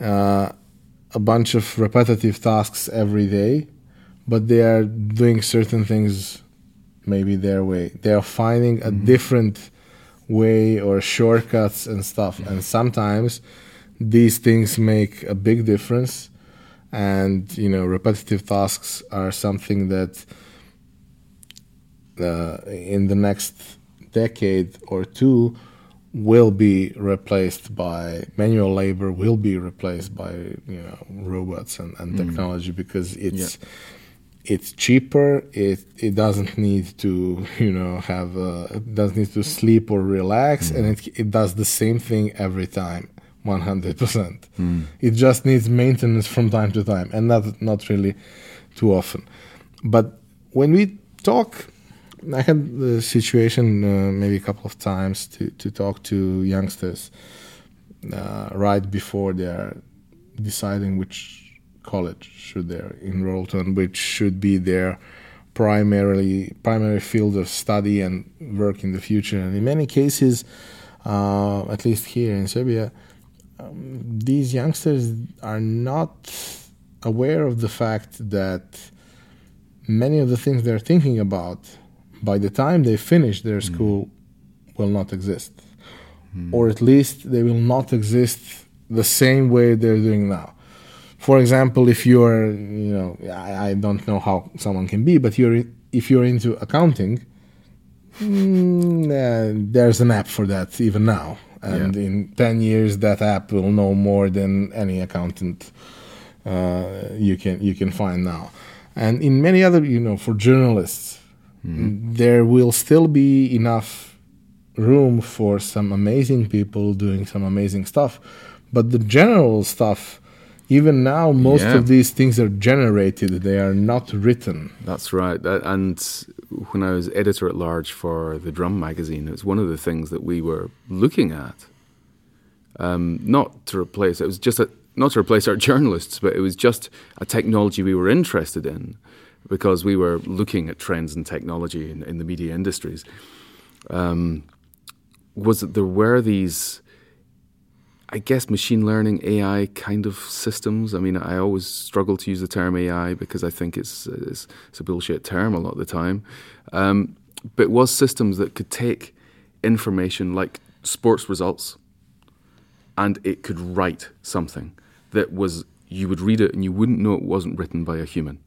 uh, a bunch of repetitive tasks every day but they are doing certain things maybe their way. They are finding a different way or shortcuts and stuff. And sometimes these things make a big difference and you know repetitive tasks are something that uh, in the next decade or two will be replaced by manual labor will be replaced by you know robots and, and technology because it's it's cheaper it it doesn't need to [laughs] you know have uh, it doesn't need to sleep or relax and it, it does the same thing every time 100% it just needs maintenance from time to time and not not really too often. But when we talk i had the situation uh, maybe a couple of times to, to talk to youngsters uh, right before they are deciding which college should they enroll to and which should be their primarily primary field of study and work in the future. And in many cases, uh, at least here in Serbia, um, these youngsters are not aware of the fact that many of the things they're thinking about by the time they finish their school will not exist. Or at least they will not exist the same way they're doing now. For example, if you're, you know, I, I don't know how someone can be, but you're if you're into accounting, mm, uh, there's an app for that even now, and Yeah. in ten years that app will know more than any accountant uh, you can you can find now, and in many other, you know, for journalists, there will still be enough room for some amazing people doing some amazing stuff, but the general stuff even now most Yeah. of these things are generated they are not written That's right. And when I was editor at large for the Drum magazine, it was one of the things that we were looking at. Um, not to replace it was just a, not to replace our [laughs] journalists, but it was just a technology we were interested in because we were looking at trends in technology in, in the media industries. Um, was that there were these I guess machine learning AI kind of systems. I mean, I always struggle to use the term AI because I think it's it's, it's a bullshit term a lot of the time. Um, but it was systems that could take information like sports results, and it could write something that was you would read it and you wouldn't know it wasn't written by a human,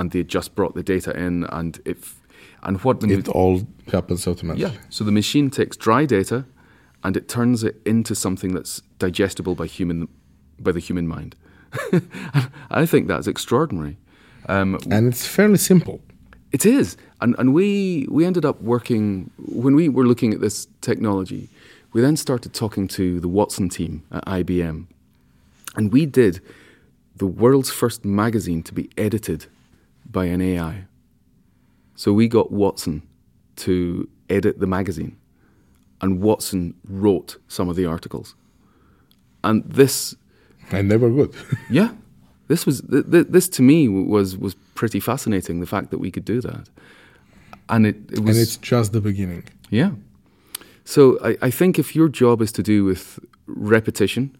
and they just brought the data in and if and what it all happens automatically. Yeah. So the machine takes dry data and it turns it into something that's digestible by human by the human mind. [laughs] I think that's extraordinary. Um, and it's fairly simple. It is, and and we we ended up working when we were looking at this technology. We then started talking to the Watson team at IBM, and we did the world's first magazine to be edited by an AI. So we got Watson to edit the magazine and Watson wrote some of the articles. And this. And they were good. [laughs] yeah. This was th- th- this to me was was pretty fascinating. The fact that we could do that, and it, it was. And it's just the beginning. Yeah. So I, I think if your job is to do with repetition,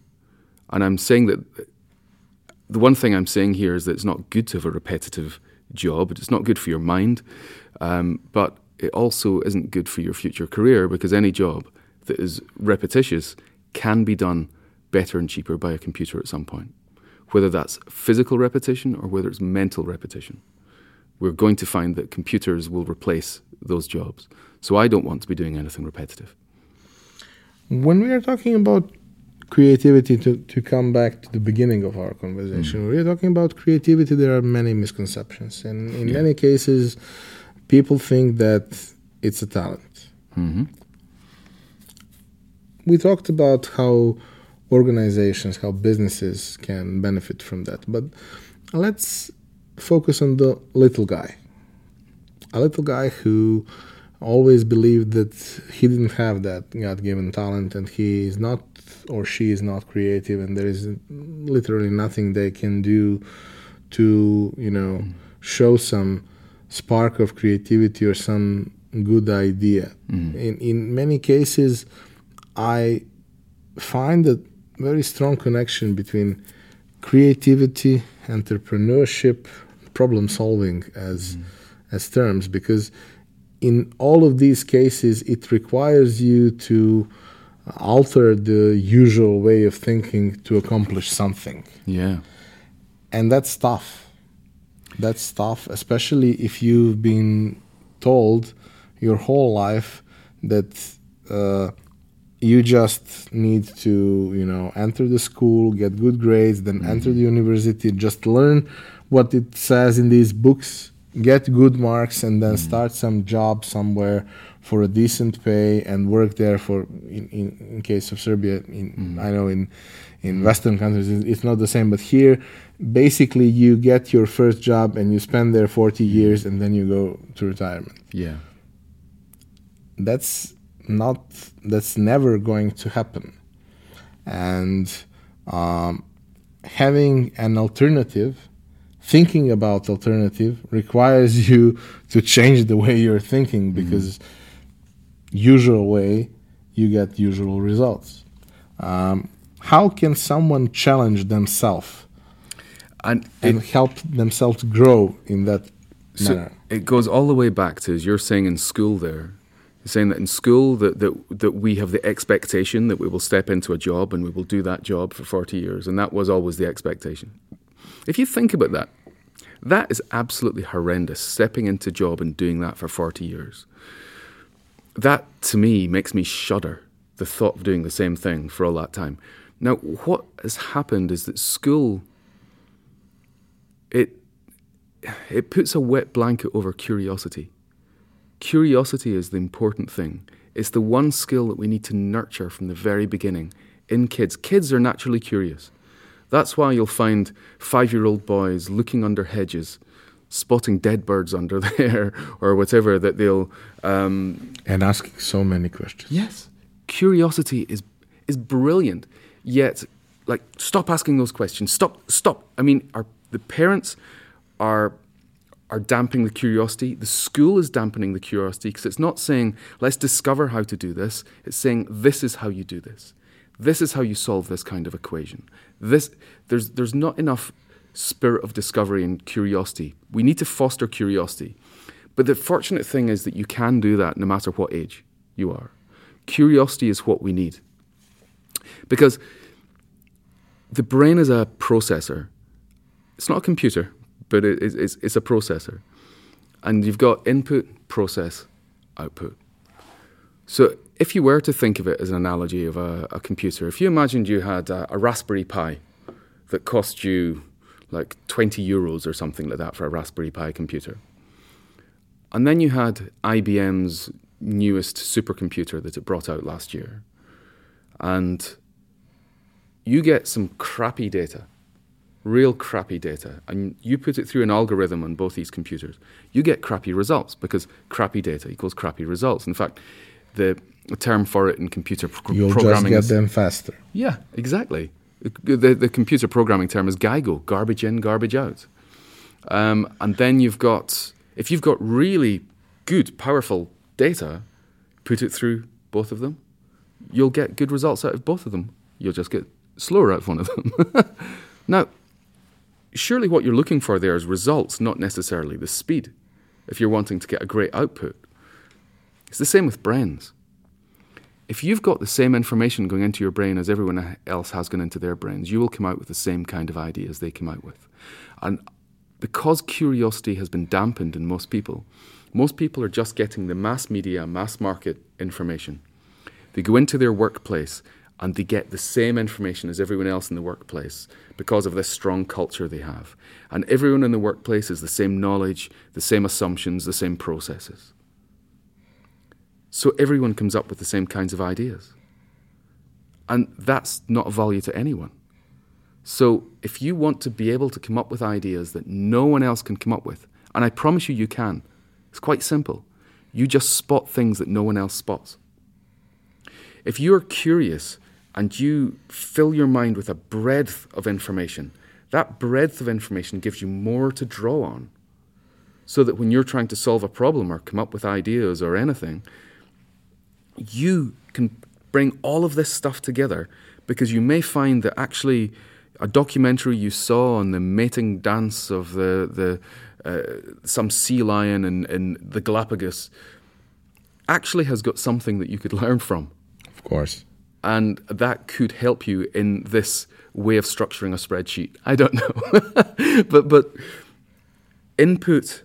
and I'm saying that the one thing I'm saying here is that it's not good to have a repetitive job. It's not good for your mind. Um, but it also isn't good for your future career because any job that is repetitious can be done better and cheaper by a computer at some point, whether that's physical repetition or whether it's mental repetition. We're going to find that computers will replace those jobs. So I don't want to be doing anything repetitive. When we are talking about creativity, to, to come back to the beginning of our conversation, mm. we're talking about creativity, there are many misconceptions. And in yeah. many cases, people think that it's a talent. Mm-hmm. We talked about how organizations, how businesses can benefit from that, but let's focus on the little guy. A little guy who always believed that he didn't have that God given talent and he is not or she is not creative and there is literally nothing they can do to, you know, mm. show some spark of creativity or some good idea. Mm. In in many cases, I find a very strong connection between creativity, entrepreneurship, problem solving as mm. as terms because in all of these cases it requires you to alter the usual way of thinking to accomplish something. Yeah. And that's tough that's tough, especially if you've been told your whole life that uh, you just need to, you know, enter the school, get good grades, then mm-hmm. enter the university, just learn what it says in these books, get good marks, and then mm-hmm. start some job somewhere for a decent pay and work there for, in, in, in case of Serbia, in, mm-hmm. I know in in Western countries it's not the same, but here basically you get your first job and you spend there 40 years and then you go to retirement. Yeah. That's not that's never going to happen. And um, having an alternative thinking about alternative requires [laughs] you to change the way you're thinking mm-hmm. because mm-hmm. Usual way you get usual results um, how can someone challenge themselves and, and it, help themselves grow in that so manner? It goes all the way back to as you're saying in school there. You're saying that in school that, that that we have the expectation that we will step into a job and we will do that job for 40 years and that was always the expectation. If you think about that, that is absolutely horrendous stepping into a job and doing that for 40 years. That to me makes me shudder the thought of doing the same thing for all that time. Now, what has happened is that school it it puts a wet blanket over curiosity. Curiosity is the important thing. It's the one skill that we need to nurture from the very beginning in kids. Kids are naturally curious. That's why you'll find five year old boys looking under hedges, spotting dead birds under [laughs] there or whatever that they'll um, and asking so many questions. Yes, curiosity is is brilliant. Yet, like, stop asking those questions. Stop, stop. I mean, our the parents are are damping the curiosity. The school is dampening the curiosity because it's not saying let's discover how to do this. It's saying this is how you do this. This is how you solve this kind of equation. This there's there's not enough spirit of discovery and curiosity. We need to foster curiosity. But the fortunate thing is that you can do that no matter what age you are. Curiosity is what we need. Because the brain is a processor. It's not a computer, but it, it's, it's a processor. And you've got input, process, output. So if you were to think of it as an analogy of a, a computer, if you imagined you had a, a Raspberry Pi that cost you like 20 euros or something like that for a Raspberry Pi computer. And then you had IBM's newest supercomputer that it brought out last year. And you get some crappy data, real crappy data, and you put it through an algorithm on both these computers. You get crappy results because crappy data equals crappy results. In fact, the term for it in computer pro- You'll programming just get them faster. Yeah, exactly. The, the computer programming term is GIGO, garbage in, garbage out. Um, and then you've got, if you've got really good, powerful data, put it through both of them, you'll get good results out of both of them. You'll just get slower out of one of them. [laughs] now, surely what you're looking for there is results, not necessarily the speed, if you're wanting to get a great output. It's the same with brains if you've got the same information going into your brain as everyone else has gone into their brains, you will come out with the same kind of ideas they come out with. And because curiosity has been dampened in most people, most people are just getting the mass media, mass market information. They go into their workplace and they get the same information as everyone else in the workplace because of this strong culture they have. And everyone in the workplace has the same knowledge, the same assumptions, the same processes. So everyone comes up with the same kinds of ideas. And that's not a value to anyone. So if you want to be able to come up with ideas that no one else can come up with, and I promise you, you can, it's quite simple. You just spot things that no one else spots. If you're curious and you fill your mind with a breadth of information, that breadth of information gives you more to draw on. So that when you're trying to solve a problem or come up with ideas or anything, you can bring all of this stuff together because you may find that actually a documentary you saw on the mating dance of the, the uh, some sea lion in, in the Galapagos actually has got something that you could [laughs] learn from. Of course. And that could help you in this way of structuring a spreadsheet. I don't [laughs] know. but, but input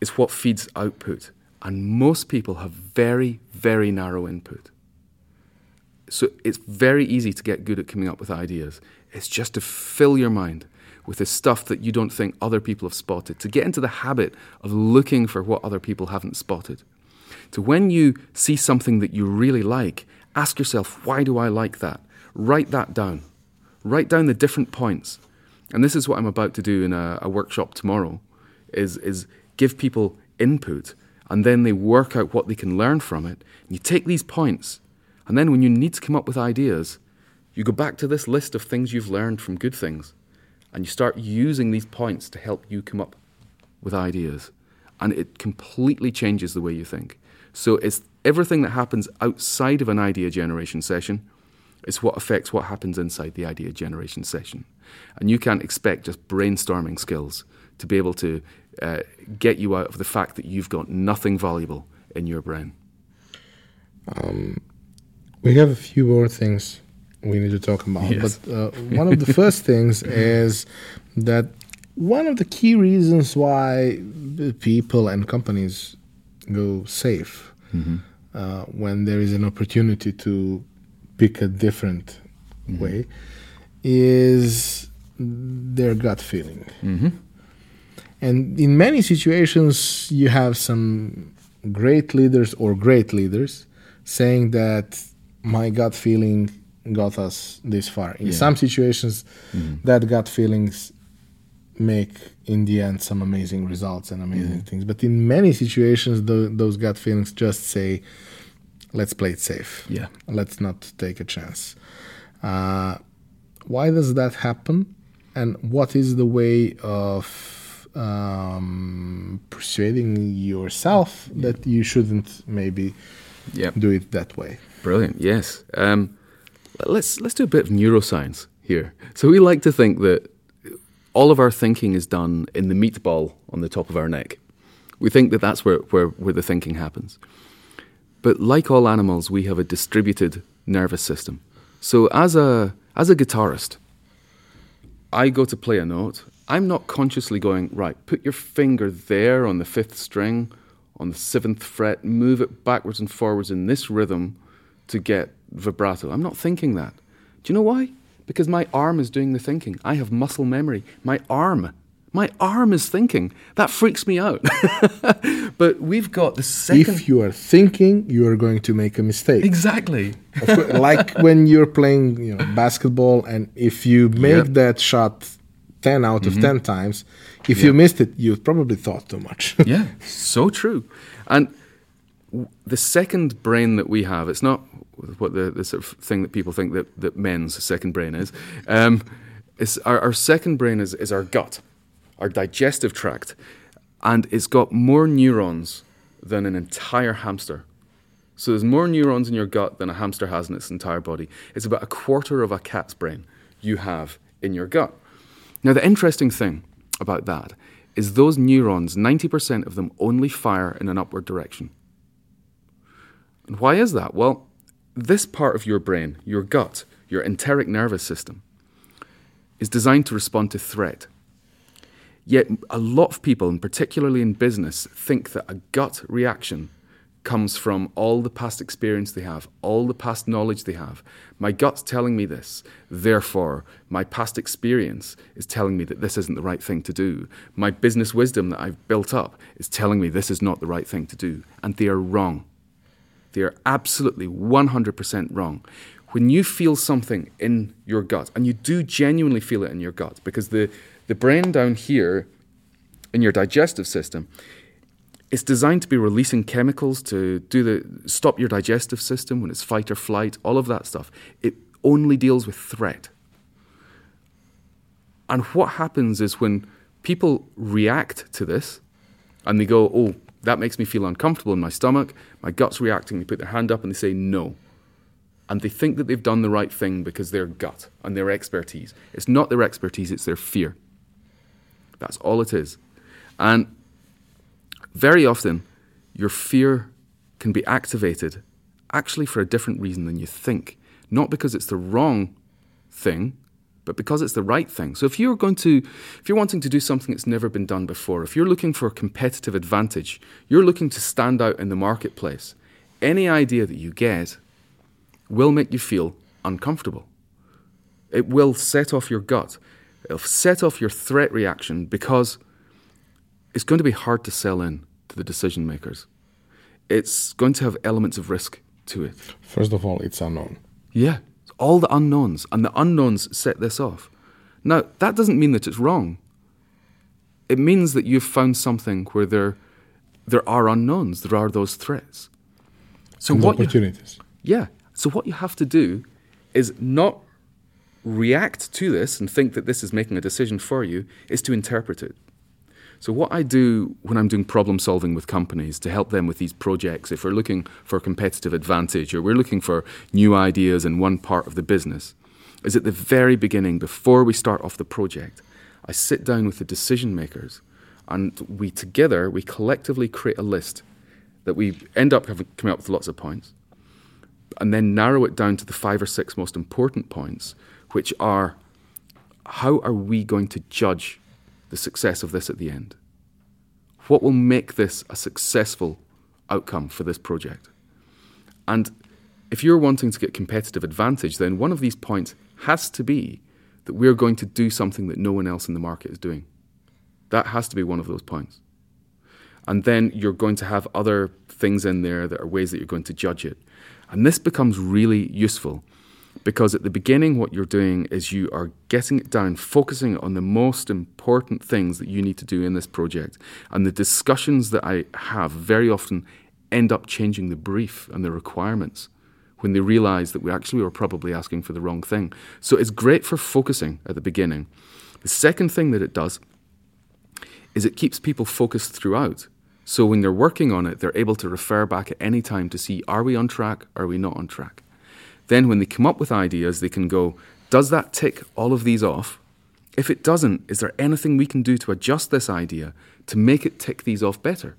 is what feeds output. And most people have very, very narrow input. So it's very easy to get good at coming up with ideas. It's just to fill your mind with the stuff that you don't think other people have spotted, to get into the habit of looking for what other people haven't spotted. So when you see something that you really like, ask yourself, why do I like that? Write that down. Write down the different points. And this is what I'm about to do in a, a workshop tomorrow, is, is give people input and then they work out what they can learn from it. And you take these points, and then when you need to come up with ideas, you go back to this list of things you've learned from good things, and you start using these points to help you come up with ideas. And it completely changes the way you think. So it's everything that happens outside of an idea generation session is what affects what happens inside the idea generation session. And you can't expect just brainstorming skills to be able to uh, get you out of the fact that you've got nothing valuable in your brain? Um, we have a few more things we need to talk about. Yes. But uh, one of the [laughs] first things is that one of the key reasons why people and companies go safe mm-hmm. uh, when there is an opportunity to pick a different mm-hmm. way is their gut feeling. Mm-hmm. And in many situations, you have some great leaders or great leaders saying that my gut feeling got us this far. In yeah. some situations, mm-hmm. that gut feelings make in the end some amazing results and amazing things. But in many situations, tho- those gut feelings just say, "Let's play it safe. Yeah. Let's not take a chance." Uh, why does that happen? And what is the way of um, persuading yourself that you shouldn't maybe Yeah. do it that way? Brilliant. Yes. Um, let's let's do a bit of neuroscience here. So we like to think that all of our thinking is done in the meatball on the top of our neck. We think that that's where, where, where the thinking happens. But like all animals, we have a distributed nervous system. So as a as a guitarist, I go to play a note. I'm not consciously going, right, put your finger there on the fifth string, on the seventh fret, move it backwards and forwards in this rhythm to get vibrato. I'm not thinking that. Do you know why? Because my arm is doing the thinking. I have muscle memory. My arm, my arm is thinking. That freaks me out. [laughs] but we've got the second. If you are thinking, you are going to make a mistake. exactly. Course, like when you're playing you know, basketball, and if you make Yep. That shot 10 out of 10 times, if you missed it, you probably thought too much. [laughs] yeah, so true. And w- the second brain that we have, it's not what the, the sort of thing that people think that, that men's second brain is. Um, it's our, our second brain is, is our gut, our digestive tract, and it's got more neurons than an entire hamster. So there's more neurons in your gut than a hamster has in its entire body. It's about a quarter of a cat's brain you have in your gut. Now, the interesting thing about that is those neurons, 90% of them only fire in an upward direction. And why is that? Well, this part of your brain, your gut, your enteric nervous system, is designed to respond to threat. Yet, a lot of people, and particularly in business, think that a gut reaction comes from all the past experience they have, all the past knowledge they have. My gut's telling me this, therefore, my past experience is telling me that this isn't the right thing to do. My business wisdom that I've built up is telling me this is not the right thing to do. And they are wrong. They are absolutely 100% wrong. When you feel something in your gut, and you do genuinely feel it in your gut, because the, the brain down here in your digestive system it's designed to be releasing chemicals to do the stop your digestive system when it's fight or flight, all of that stuff. It only deals with threat. And what happens is when people react to this and they go, "Oh, that makes me feel uncomfortable in my stomach. My gut's reacting." They put their hand up and they say, "No." And they think that they've done the right thing because their gut and their expertise. It's not their expertise, it's their fear. That's all it is. And very often, your fear can be activated actually for a different reason than you think. Not because it's the wrong thing, but because it's the right thing. So if you're going to, if you're wanting to do something that's never been done before, if you're looking for a competitive advantage, you're looking to stand out in the marketplace, any idea that you get will make you feel uncomfortable. It will set off your gut. It'll set off your threat reaction because it's going to be hard to sell in to the decision makers. It's going to have elements of risk to it. First of all, it's unknown. Yeah, it's all the unknowns, and the unknowns set this off. Now, that doesn't mean that it's wrong. It means that you've found something where there, there are unknowns, there are those threats. So and what you, yeah. So what you have to do is not react to this and think that this is making a decision for you, is to interpret it. So what I do when I'm doing problem solving with companies to help them with these projects, if we're looking for competitive advantage or we're looking for new ideas in one part of the business, is at the very beginning, before we start off the project, I sit down with the decision makers and we together, we collectively create a list that we end up having, coming up with lots of points and then narrow it down to the five or six most important points, which are how are we going to judge the success of this at the end? What will make this a successful outcome for this project? And if you're wanting to get competitive advantage, then one of these points has to be that we're going to do something that no one else in the market is doing. That has to be one of those points. And then you're going to have other things in there that are ways that you're going to judge it. And this becomes really useful Because at the beginning, what you're doing is you are getting it down, focusing on the most important things that you need to do in this project. And the discussions that I have very often end up changing the brief and the requirements when they realize that we actually were probably asking for the wrong thing. So it's great for focusing at the beginning. The second thing that it does is it keeps people focused throughout. So when they're working on it, they're able to refer back at any time to see are we on track, are we not on track. Then when they come up with ideas, they can go, does that tick all of these off? If it doesn't, is there anything we can do to adjust this idea to make it tick these off better?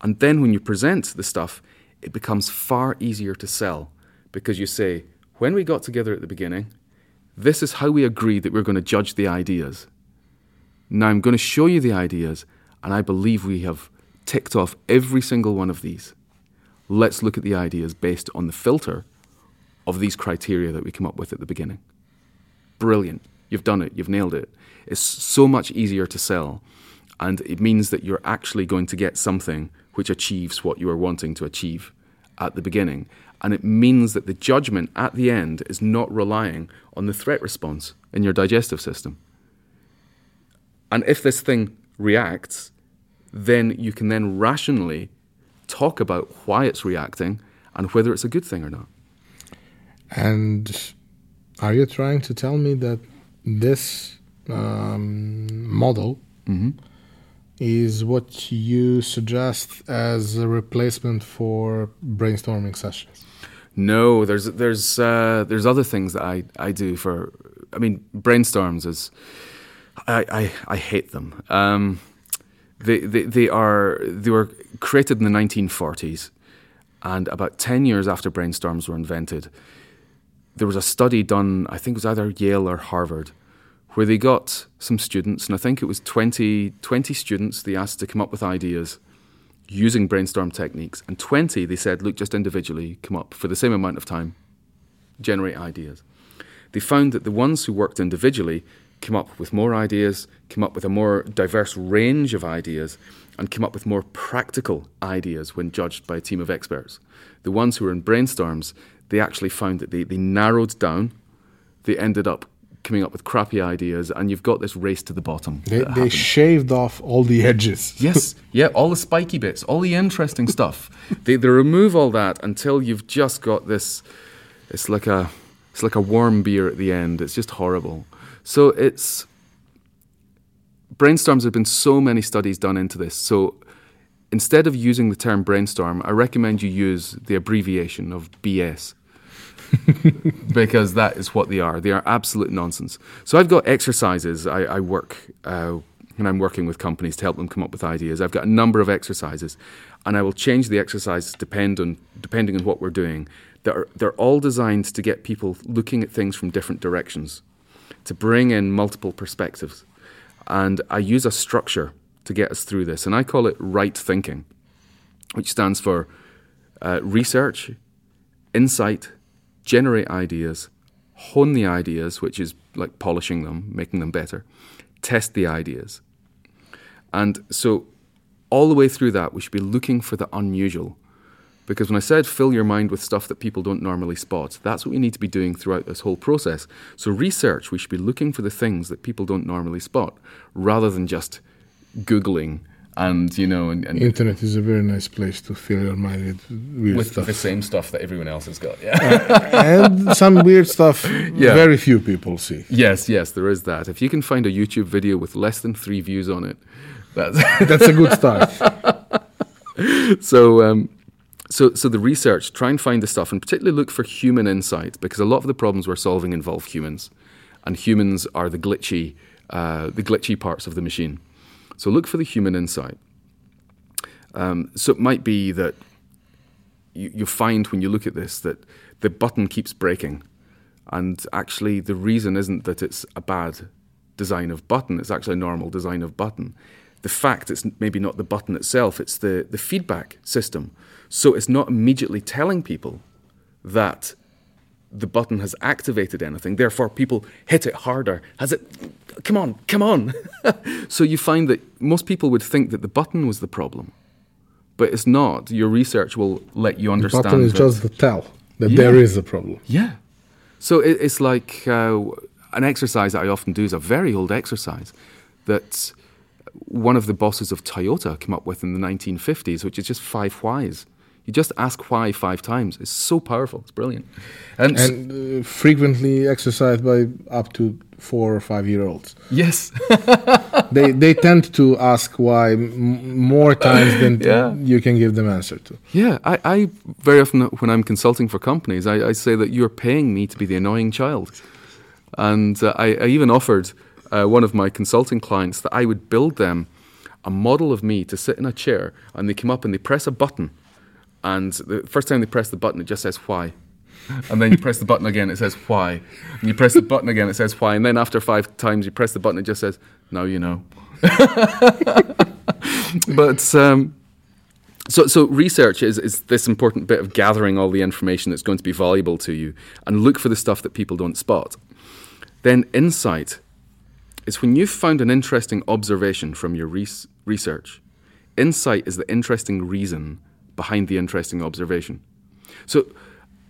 And then when you present the stuff, it becomes far easier to sell because you say, when we got together at the beginning, this is how we agreed that we we're going to judge the ideas. Now I'm going to show you the ideas, and I believe we have ticked off every single one of these. Let's look at the ideas based on the filter of these criteria that we come up with at the beginning. Brilliant. You've done it. You've nailed it. It's so much easier to sell. And it means that you're actually going to get something which achieves what you are wanting to achieve at the beginning. And it means that the judgment at the end is not relying on the threat response in your digestive system. And if this thing reacts, then you can then rationally talk about why it's reacting and whether it's a good thing or not. And are you trying to tell me that this um, model mm-hmm is what you suggest as a replacement for brainstorming sessions? No, there's there's uh, there's other things that I, I do for. I mean, brainstorms is I I, I hate them. Um, they, they they are they were created in the 1940s, and about ten years after brainstorms were invented, there was a study done. I think it was either Yale or Harvard where they got some students, and I think it was 20, 20 students they asked to come up with ideas using brainstorm techniques, and 20 they said, look, just individually come up for the same amount of time, generate ideas. They found that the ones who worked individually came up with more ideas, came up with a more diverse range of ideas, and came up with more practical ideas when judged by a team of experts. The ones who were in brainstorms, they actually found that they, they narrowed down, they ended up coming up with crappy ideas, and you've got this race to the bottom. They, they shaved off all the edges. [laughs] yes, yeah, all the spiky bits, all the interesting stuff. [laughs] They, they remove all that until you've just got this. It's like a it's like a warm beer at the end. It's just horrible. So it's brainstorms have been so many studies done into this. So instead of using the term brainstorm, I recommend you use the abbreviation of BS. [laughs] because that is what they are. They are absolute nonsense. So I've got exercises. I, I work uh, I'm working with companies to help them come up with ideas. I've got a number of exercises, and I will change the exercises depend on depending on what we're doing. They're, they're all designed to get people looking at things from different directions, to bring in multiple perspectives. And I use a structure to get us through this, and I call it right thinking, which stands for uh, research, insight, generate ideas, hone the ideas, which is like polishing them, making them better, test the ideas. And so, all the way through that, we should be looking for the unusual. Because when I said fill your mind with stuff that people don't normally spot, that's what we need to be doing throughout this whole process. So, research, we should be looking for the things that people don't normally spot rather than just Googling and you know, and, and internet is a very nice place to fill your mind with weird with stuff. the same stuff that everyone else has got. Yeah, uh, and some weird stuff. [laughs] Yeah. very few people see. Yes, yes, there is that. If you can find a YouTube video with less than three views on it, that's [laughs] that's a good start. [laughs] so. Um, so, so the research, try and find the stuff, and particularly look for human insight, because a lot of the problems we're solving involve humans, and humans are the glitchy, uh, the glitchy parts of the machine. So look for the human insight. Um, so it might be that you, you find when you look at this that the button keeps breaking. And actually, the reason isn't that it's a bad design of button, it's actually a normal design of button. The fact it's maybe not the button itself, it's the, the feedback system. So it's not immediately telling people that the button has activated anything. Therefore, people hit it harder. Has it? Come on, come on. [laughs] so you find that most people would think that the button was the problem, but it's not. Your research will let you understand. The button is just the tell that yeah. there is a problem. Yeah. So it, it's like uh, an exercise that I often do is a very old exercise that one of the bosses of Toyota came up with in the 1950s, which is just five whys. You just ask why five times. It's so powerful. It's brilliant. And, and uh, frequently exercised by up to four or five year olds. Yes. [laughs] they they tend to ask why m- more times than [laughs] yeah. you can give them answer to. Yeah, I, I very often when I'm consulting for companies, I, I, say that you're paying me to be the annoying child, and uh, I, I, even offered uh, one of my consulting clients that I would build them a model of me to sit in a chair, and they come up and they press a button and the first time they press the button, it just says why. And then you press the button again, it says why. And you press the button again, it says why. And then after five times you press the button, it just says, now you know. [laughs] but um, so, so research is, is this important bit of gathering all the information that's going to be valuable to you and look for the stuff that people don't spot. Then insight is when you've found an interesting observation from your res- research. Insight is the interesting reason behind the interesting observation. So,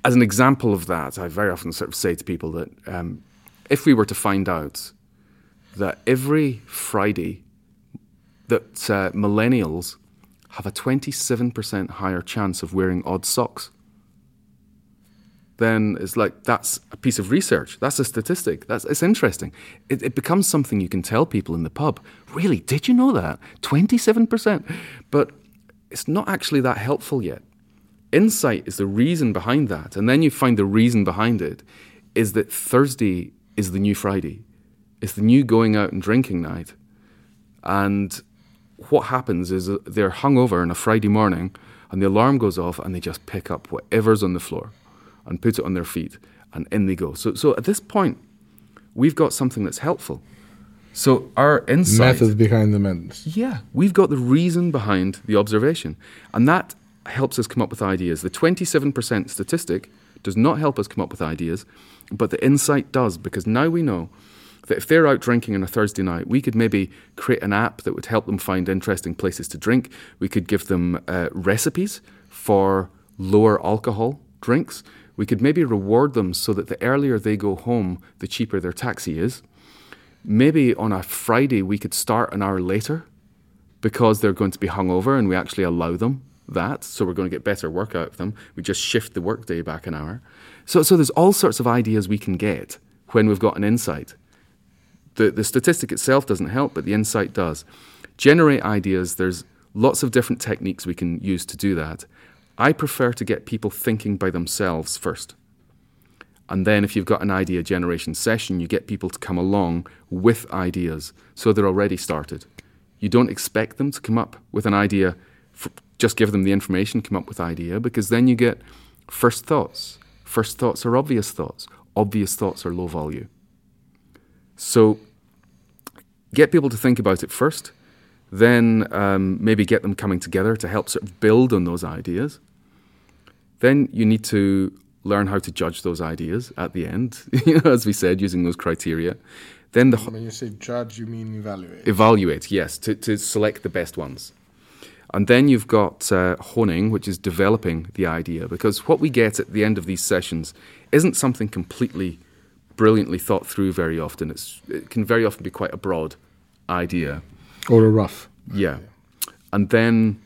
as an example of that, I very often sort of say to people that um, if we were to find out that every Friday that uh, millennials have a 27% higher chance of wearing odd socks, then it's like that's a piece of research. That's a statistic. That's it's interesting. It, it becomes something you can tell people in the pub. Really, did you know that? 27%. But it's not actually that helpful yet. Insight is the reason behind that. And then you find the reason behind it is that Thursday is the new Friday. It's the new going out and drinking night. And what happens is uh, they're hungover on a Friday morning and the alarm goes off and they just pick up whatever's on the floor and put it on their feet and in they go. So, so at this point, we've got something that's helpful. So our insight method behind the madness. Yeah, we've got the reason behind the observation, and that helps us come up with ideas. The twenty-seven percent statistic does not help us come up with ideas, but the insight does because now we know that if they're out drinking on a Thursday night, we could maybe create an app that would help them find interesting places to drink. We could give them uh, recipes for lower alcohol drinks. We could maybe reward them so that the earlier they go home, the cheaper their taxi is maybe on a Friday we could start an hour later because they're going to be hungover and we actually allow them that. So we're going to get better work out of them. We just shift the workday back an hour. So, so there's all sorts of ideas we can get when we've got an insight. The, the statistic itself doesn't help, but the insight does. Generate ideas, there's lots of different techniques we can use to do that. I prefer to get people thinking by themselves first. And then, if you've got an idea generation session, you get people to come along with ideas so they're already started. You don't expect them to come up with an idea, just give them the information, come up with idea, because then you get first thoughts. First thoughts are obvious thoughts. Obvious thoughts are low value. So, get people to think about it first, then um, maybe get them coming together to help sort of build on those ideas. Then you need to learn how to judge those ideas at the end, [laughs] you know, as we said, using those criteria. Then the when you say judge, you mean evaluate. Evaluate, yes, to, to select the best ones. And then you've got uh, honing, which is developing the idea, because what we get at the end of these sessions isn't something completely brilliantly thought through very often. It's, it can very often be quite a broad idea. Or a rough. Yeah. And then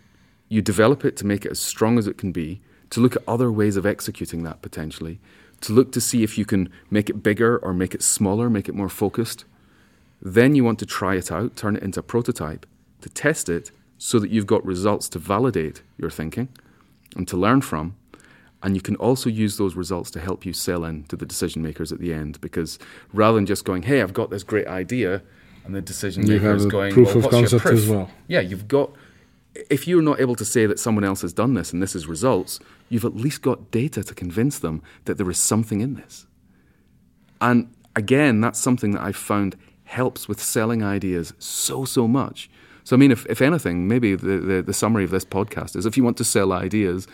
you develop it to make it as strong as it can be to look at other ways of executing that potentially, to look to see if you can make it bigger or make it smaller, make it more focused. Then you want to try it out, turn it into a prototype, to test it so that you've got results to validate your thinking and to learn from. And you can also use those results to help you sell in to the decision makers at the end. Because rather than just going, hey, I've got this great idea, and the decision maker is going, proof well, of concept proof? as well. Yeah, you've got if you're not able to say that someone else has done this and this is results, you've at least got data to convince them that there is something in this. And again, that's something that I've found helps with selling ideas so, so much. So, I mean, if, if anything, maybe the, the, the summary of this podcast is if you want to sell ideas,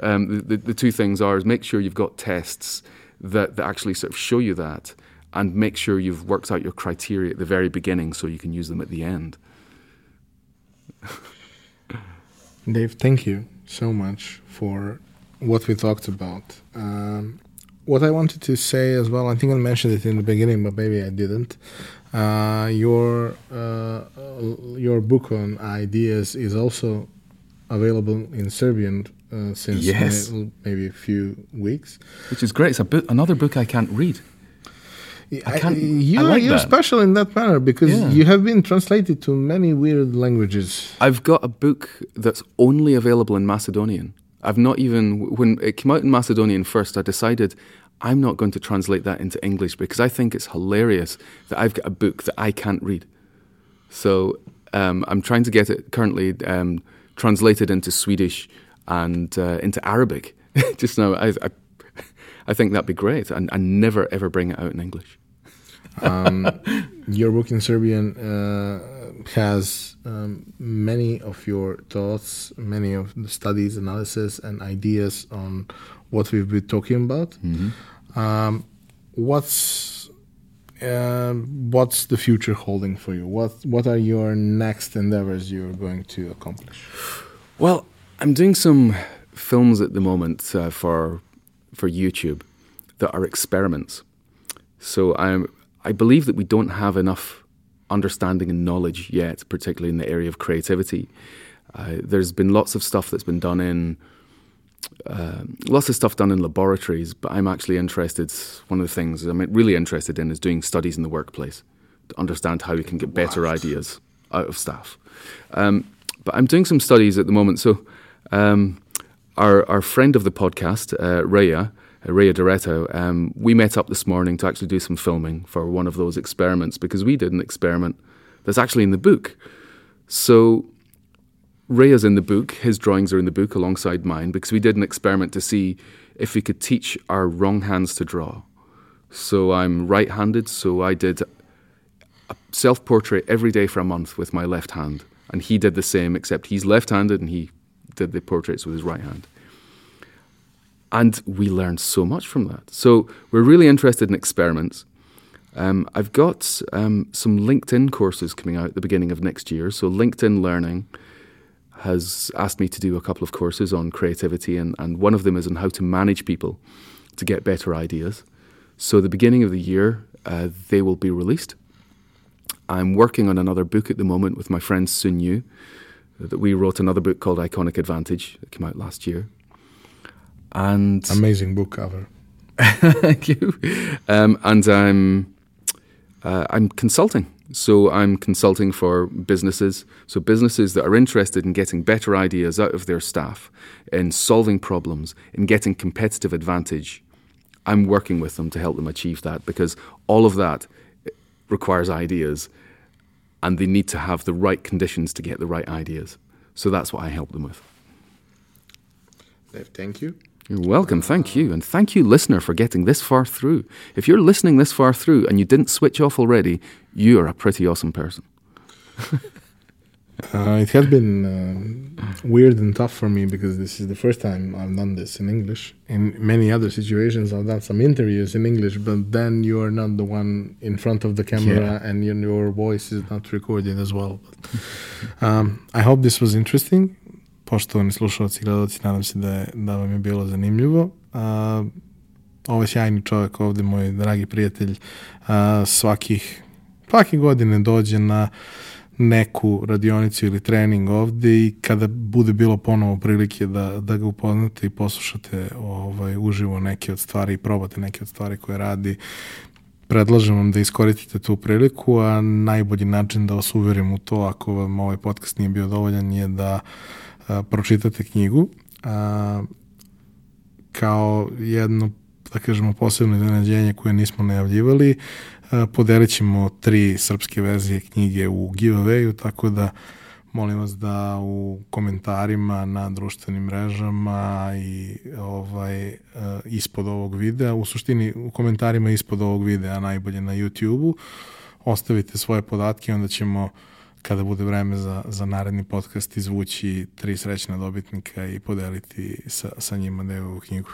um, the, the two things are is make sure you've got tests that, that actually sort of show you that and make sure you've worked out your criteria at the very beginning so you can use them at the end. [laughs] Dave, thank you so much for what we talked about. Um, what I wanted to say as well, I think I mentioned it in the beginning, but maybe I didn't. Uh, your uh, your book on ideas is also available in Serbian uh, since Yes. may- maybe a few weeks. Which is great. It's a book, another book I can't read. I can't- you I like you're that. special in that manner because Yeah. you have been translated to many weird languages. I've got a book that's only available in Macedonian. I've not even, when it came out in Macedonian first, I decided I'm not going to translate that into English because I think it's hilarious that I've got a book that I can't read. So um, I'm trying to get it currently um, translated into Swedish and uh, into Arabic. [laughs] Just now, I, I, I think that'd be great. And I never ever bring it out in English. Um, [laughs] your book in Serbian uh, has um, many of your thoughts, many of the studies, analysis, and ideas on what we've been talking about. Um, what's um, what's the future holding for you? What what are your next endeavors you're going to accomplish? Well, I'm doing some films at the moment uh, for for YouTube that are experiments. So I'm I believe that we don't have enough understanding and knowledge yet, particularly in the area of creativity. Uh, there's been lots of stuff that's been done in um lots of stuff done in laboratories, but I'm actually interested. One of the things I'm really interested in is doing studies in the workplace to understand how we can get better ideas out of staff. Um, but I'm doing some studies at the moment. So, um, our our friend of the podcast, uh, Rhea, uh, Rhea Doretto, um, we met up this morning to actually do some filming for one of those experiments because we did an experiment that's actually in the book. So Rhea's in the book. His drawings are in the book alongside mine because we did an experiment to see if we could teach our wrong hands to draw. So I'm right handed, so I did a self portrait every day for a month with my left hand. And he did the same, except he's left handed and he did the portraits with his right hand. And we learned so much from that. So we're really interested in experiments. Um, I've got um, some LinkedIn courses coming out at the beginning of next year. So LinkedIn Learning has asked me to do a couple of courses on creativity, and, and one of them is on how to manage people to get better ideas. So, the beginning of the year, uh, they will be released. I'm working on another book at the moment with my friend Soon Yu. That we wrote another book called Iconic Advantage that came out last year. And Amazing book cover. [laughs] Thank you. Um, and I'm uh, I'm consulting. So I'm consulting for businesses. So businesses that are interested in getting better ideas out of their staff, in solving problems, in getting competitive advantage. I'm working with them to help them achieve that because all of that requires ideas and they need to have the right conditions to get the right ideas. So that's what I help them with. Dave, thank you. You're welcome. Thank you. And thank you, listener, for getting this far through. If you're listening this far through and you didn't switch off already, you are a pretty awesome person. [laughs] Uh, it has been um, weird and tough for me because this is the first time I've done this in English. In many other situations, I've done some interviews in English, but then you are not the one in front of the camera and your, your voice is not recorded as well. um, I hope this was interesting. Poštovani slušalci i gledalci, nadam se da, je, da vam je bilo zanimljivo. A, ovo je sjajni čovjek ovde, moj dragi prijatelj, a, svakih, svake godine dođe na neku radionicu ili trening ovde i kada bude bilo ponovo prilike da, da ga upoznate i poslušate ovaj, uživo neke od stvari i probate neke od stvari koje radi, predlažem vam da iskoristite tu priliku, a najbolji način da vas uverim u to ako vam ovaj podcast nije bio dovoljan je da a, pročitate knjigu a, kao jedno da kažemo posebno iznenađenje koje nismo najavljivali podelit ćemo tri srpske verzije knjige u giveawayu, tako da molim vas da u komentarima na društvenim mrežama i ovaj uh, ispod ovog videa, u suštini u komentarima ispod ovog videa, najbolje na YouTube-u, ostavite svoje podatke, onda ćemo kada bude vreme za, za naredni podcast izvući tri srećna dobitnika i podeliti sa, sa njima Devovu knjigu.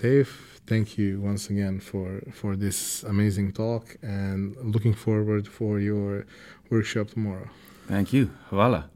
Dave, thank you once again for, for this amazing talk and looking forward for your workshop tomorrow. Thank you. Hvala.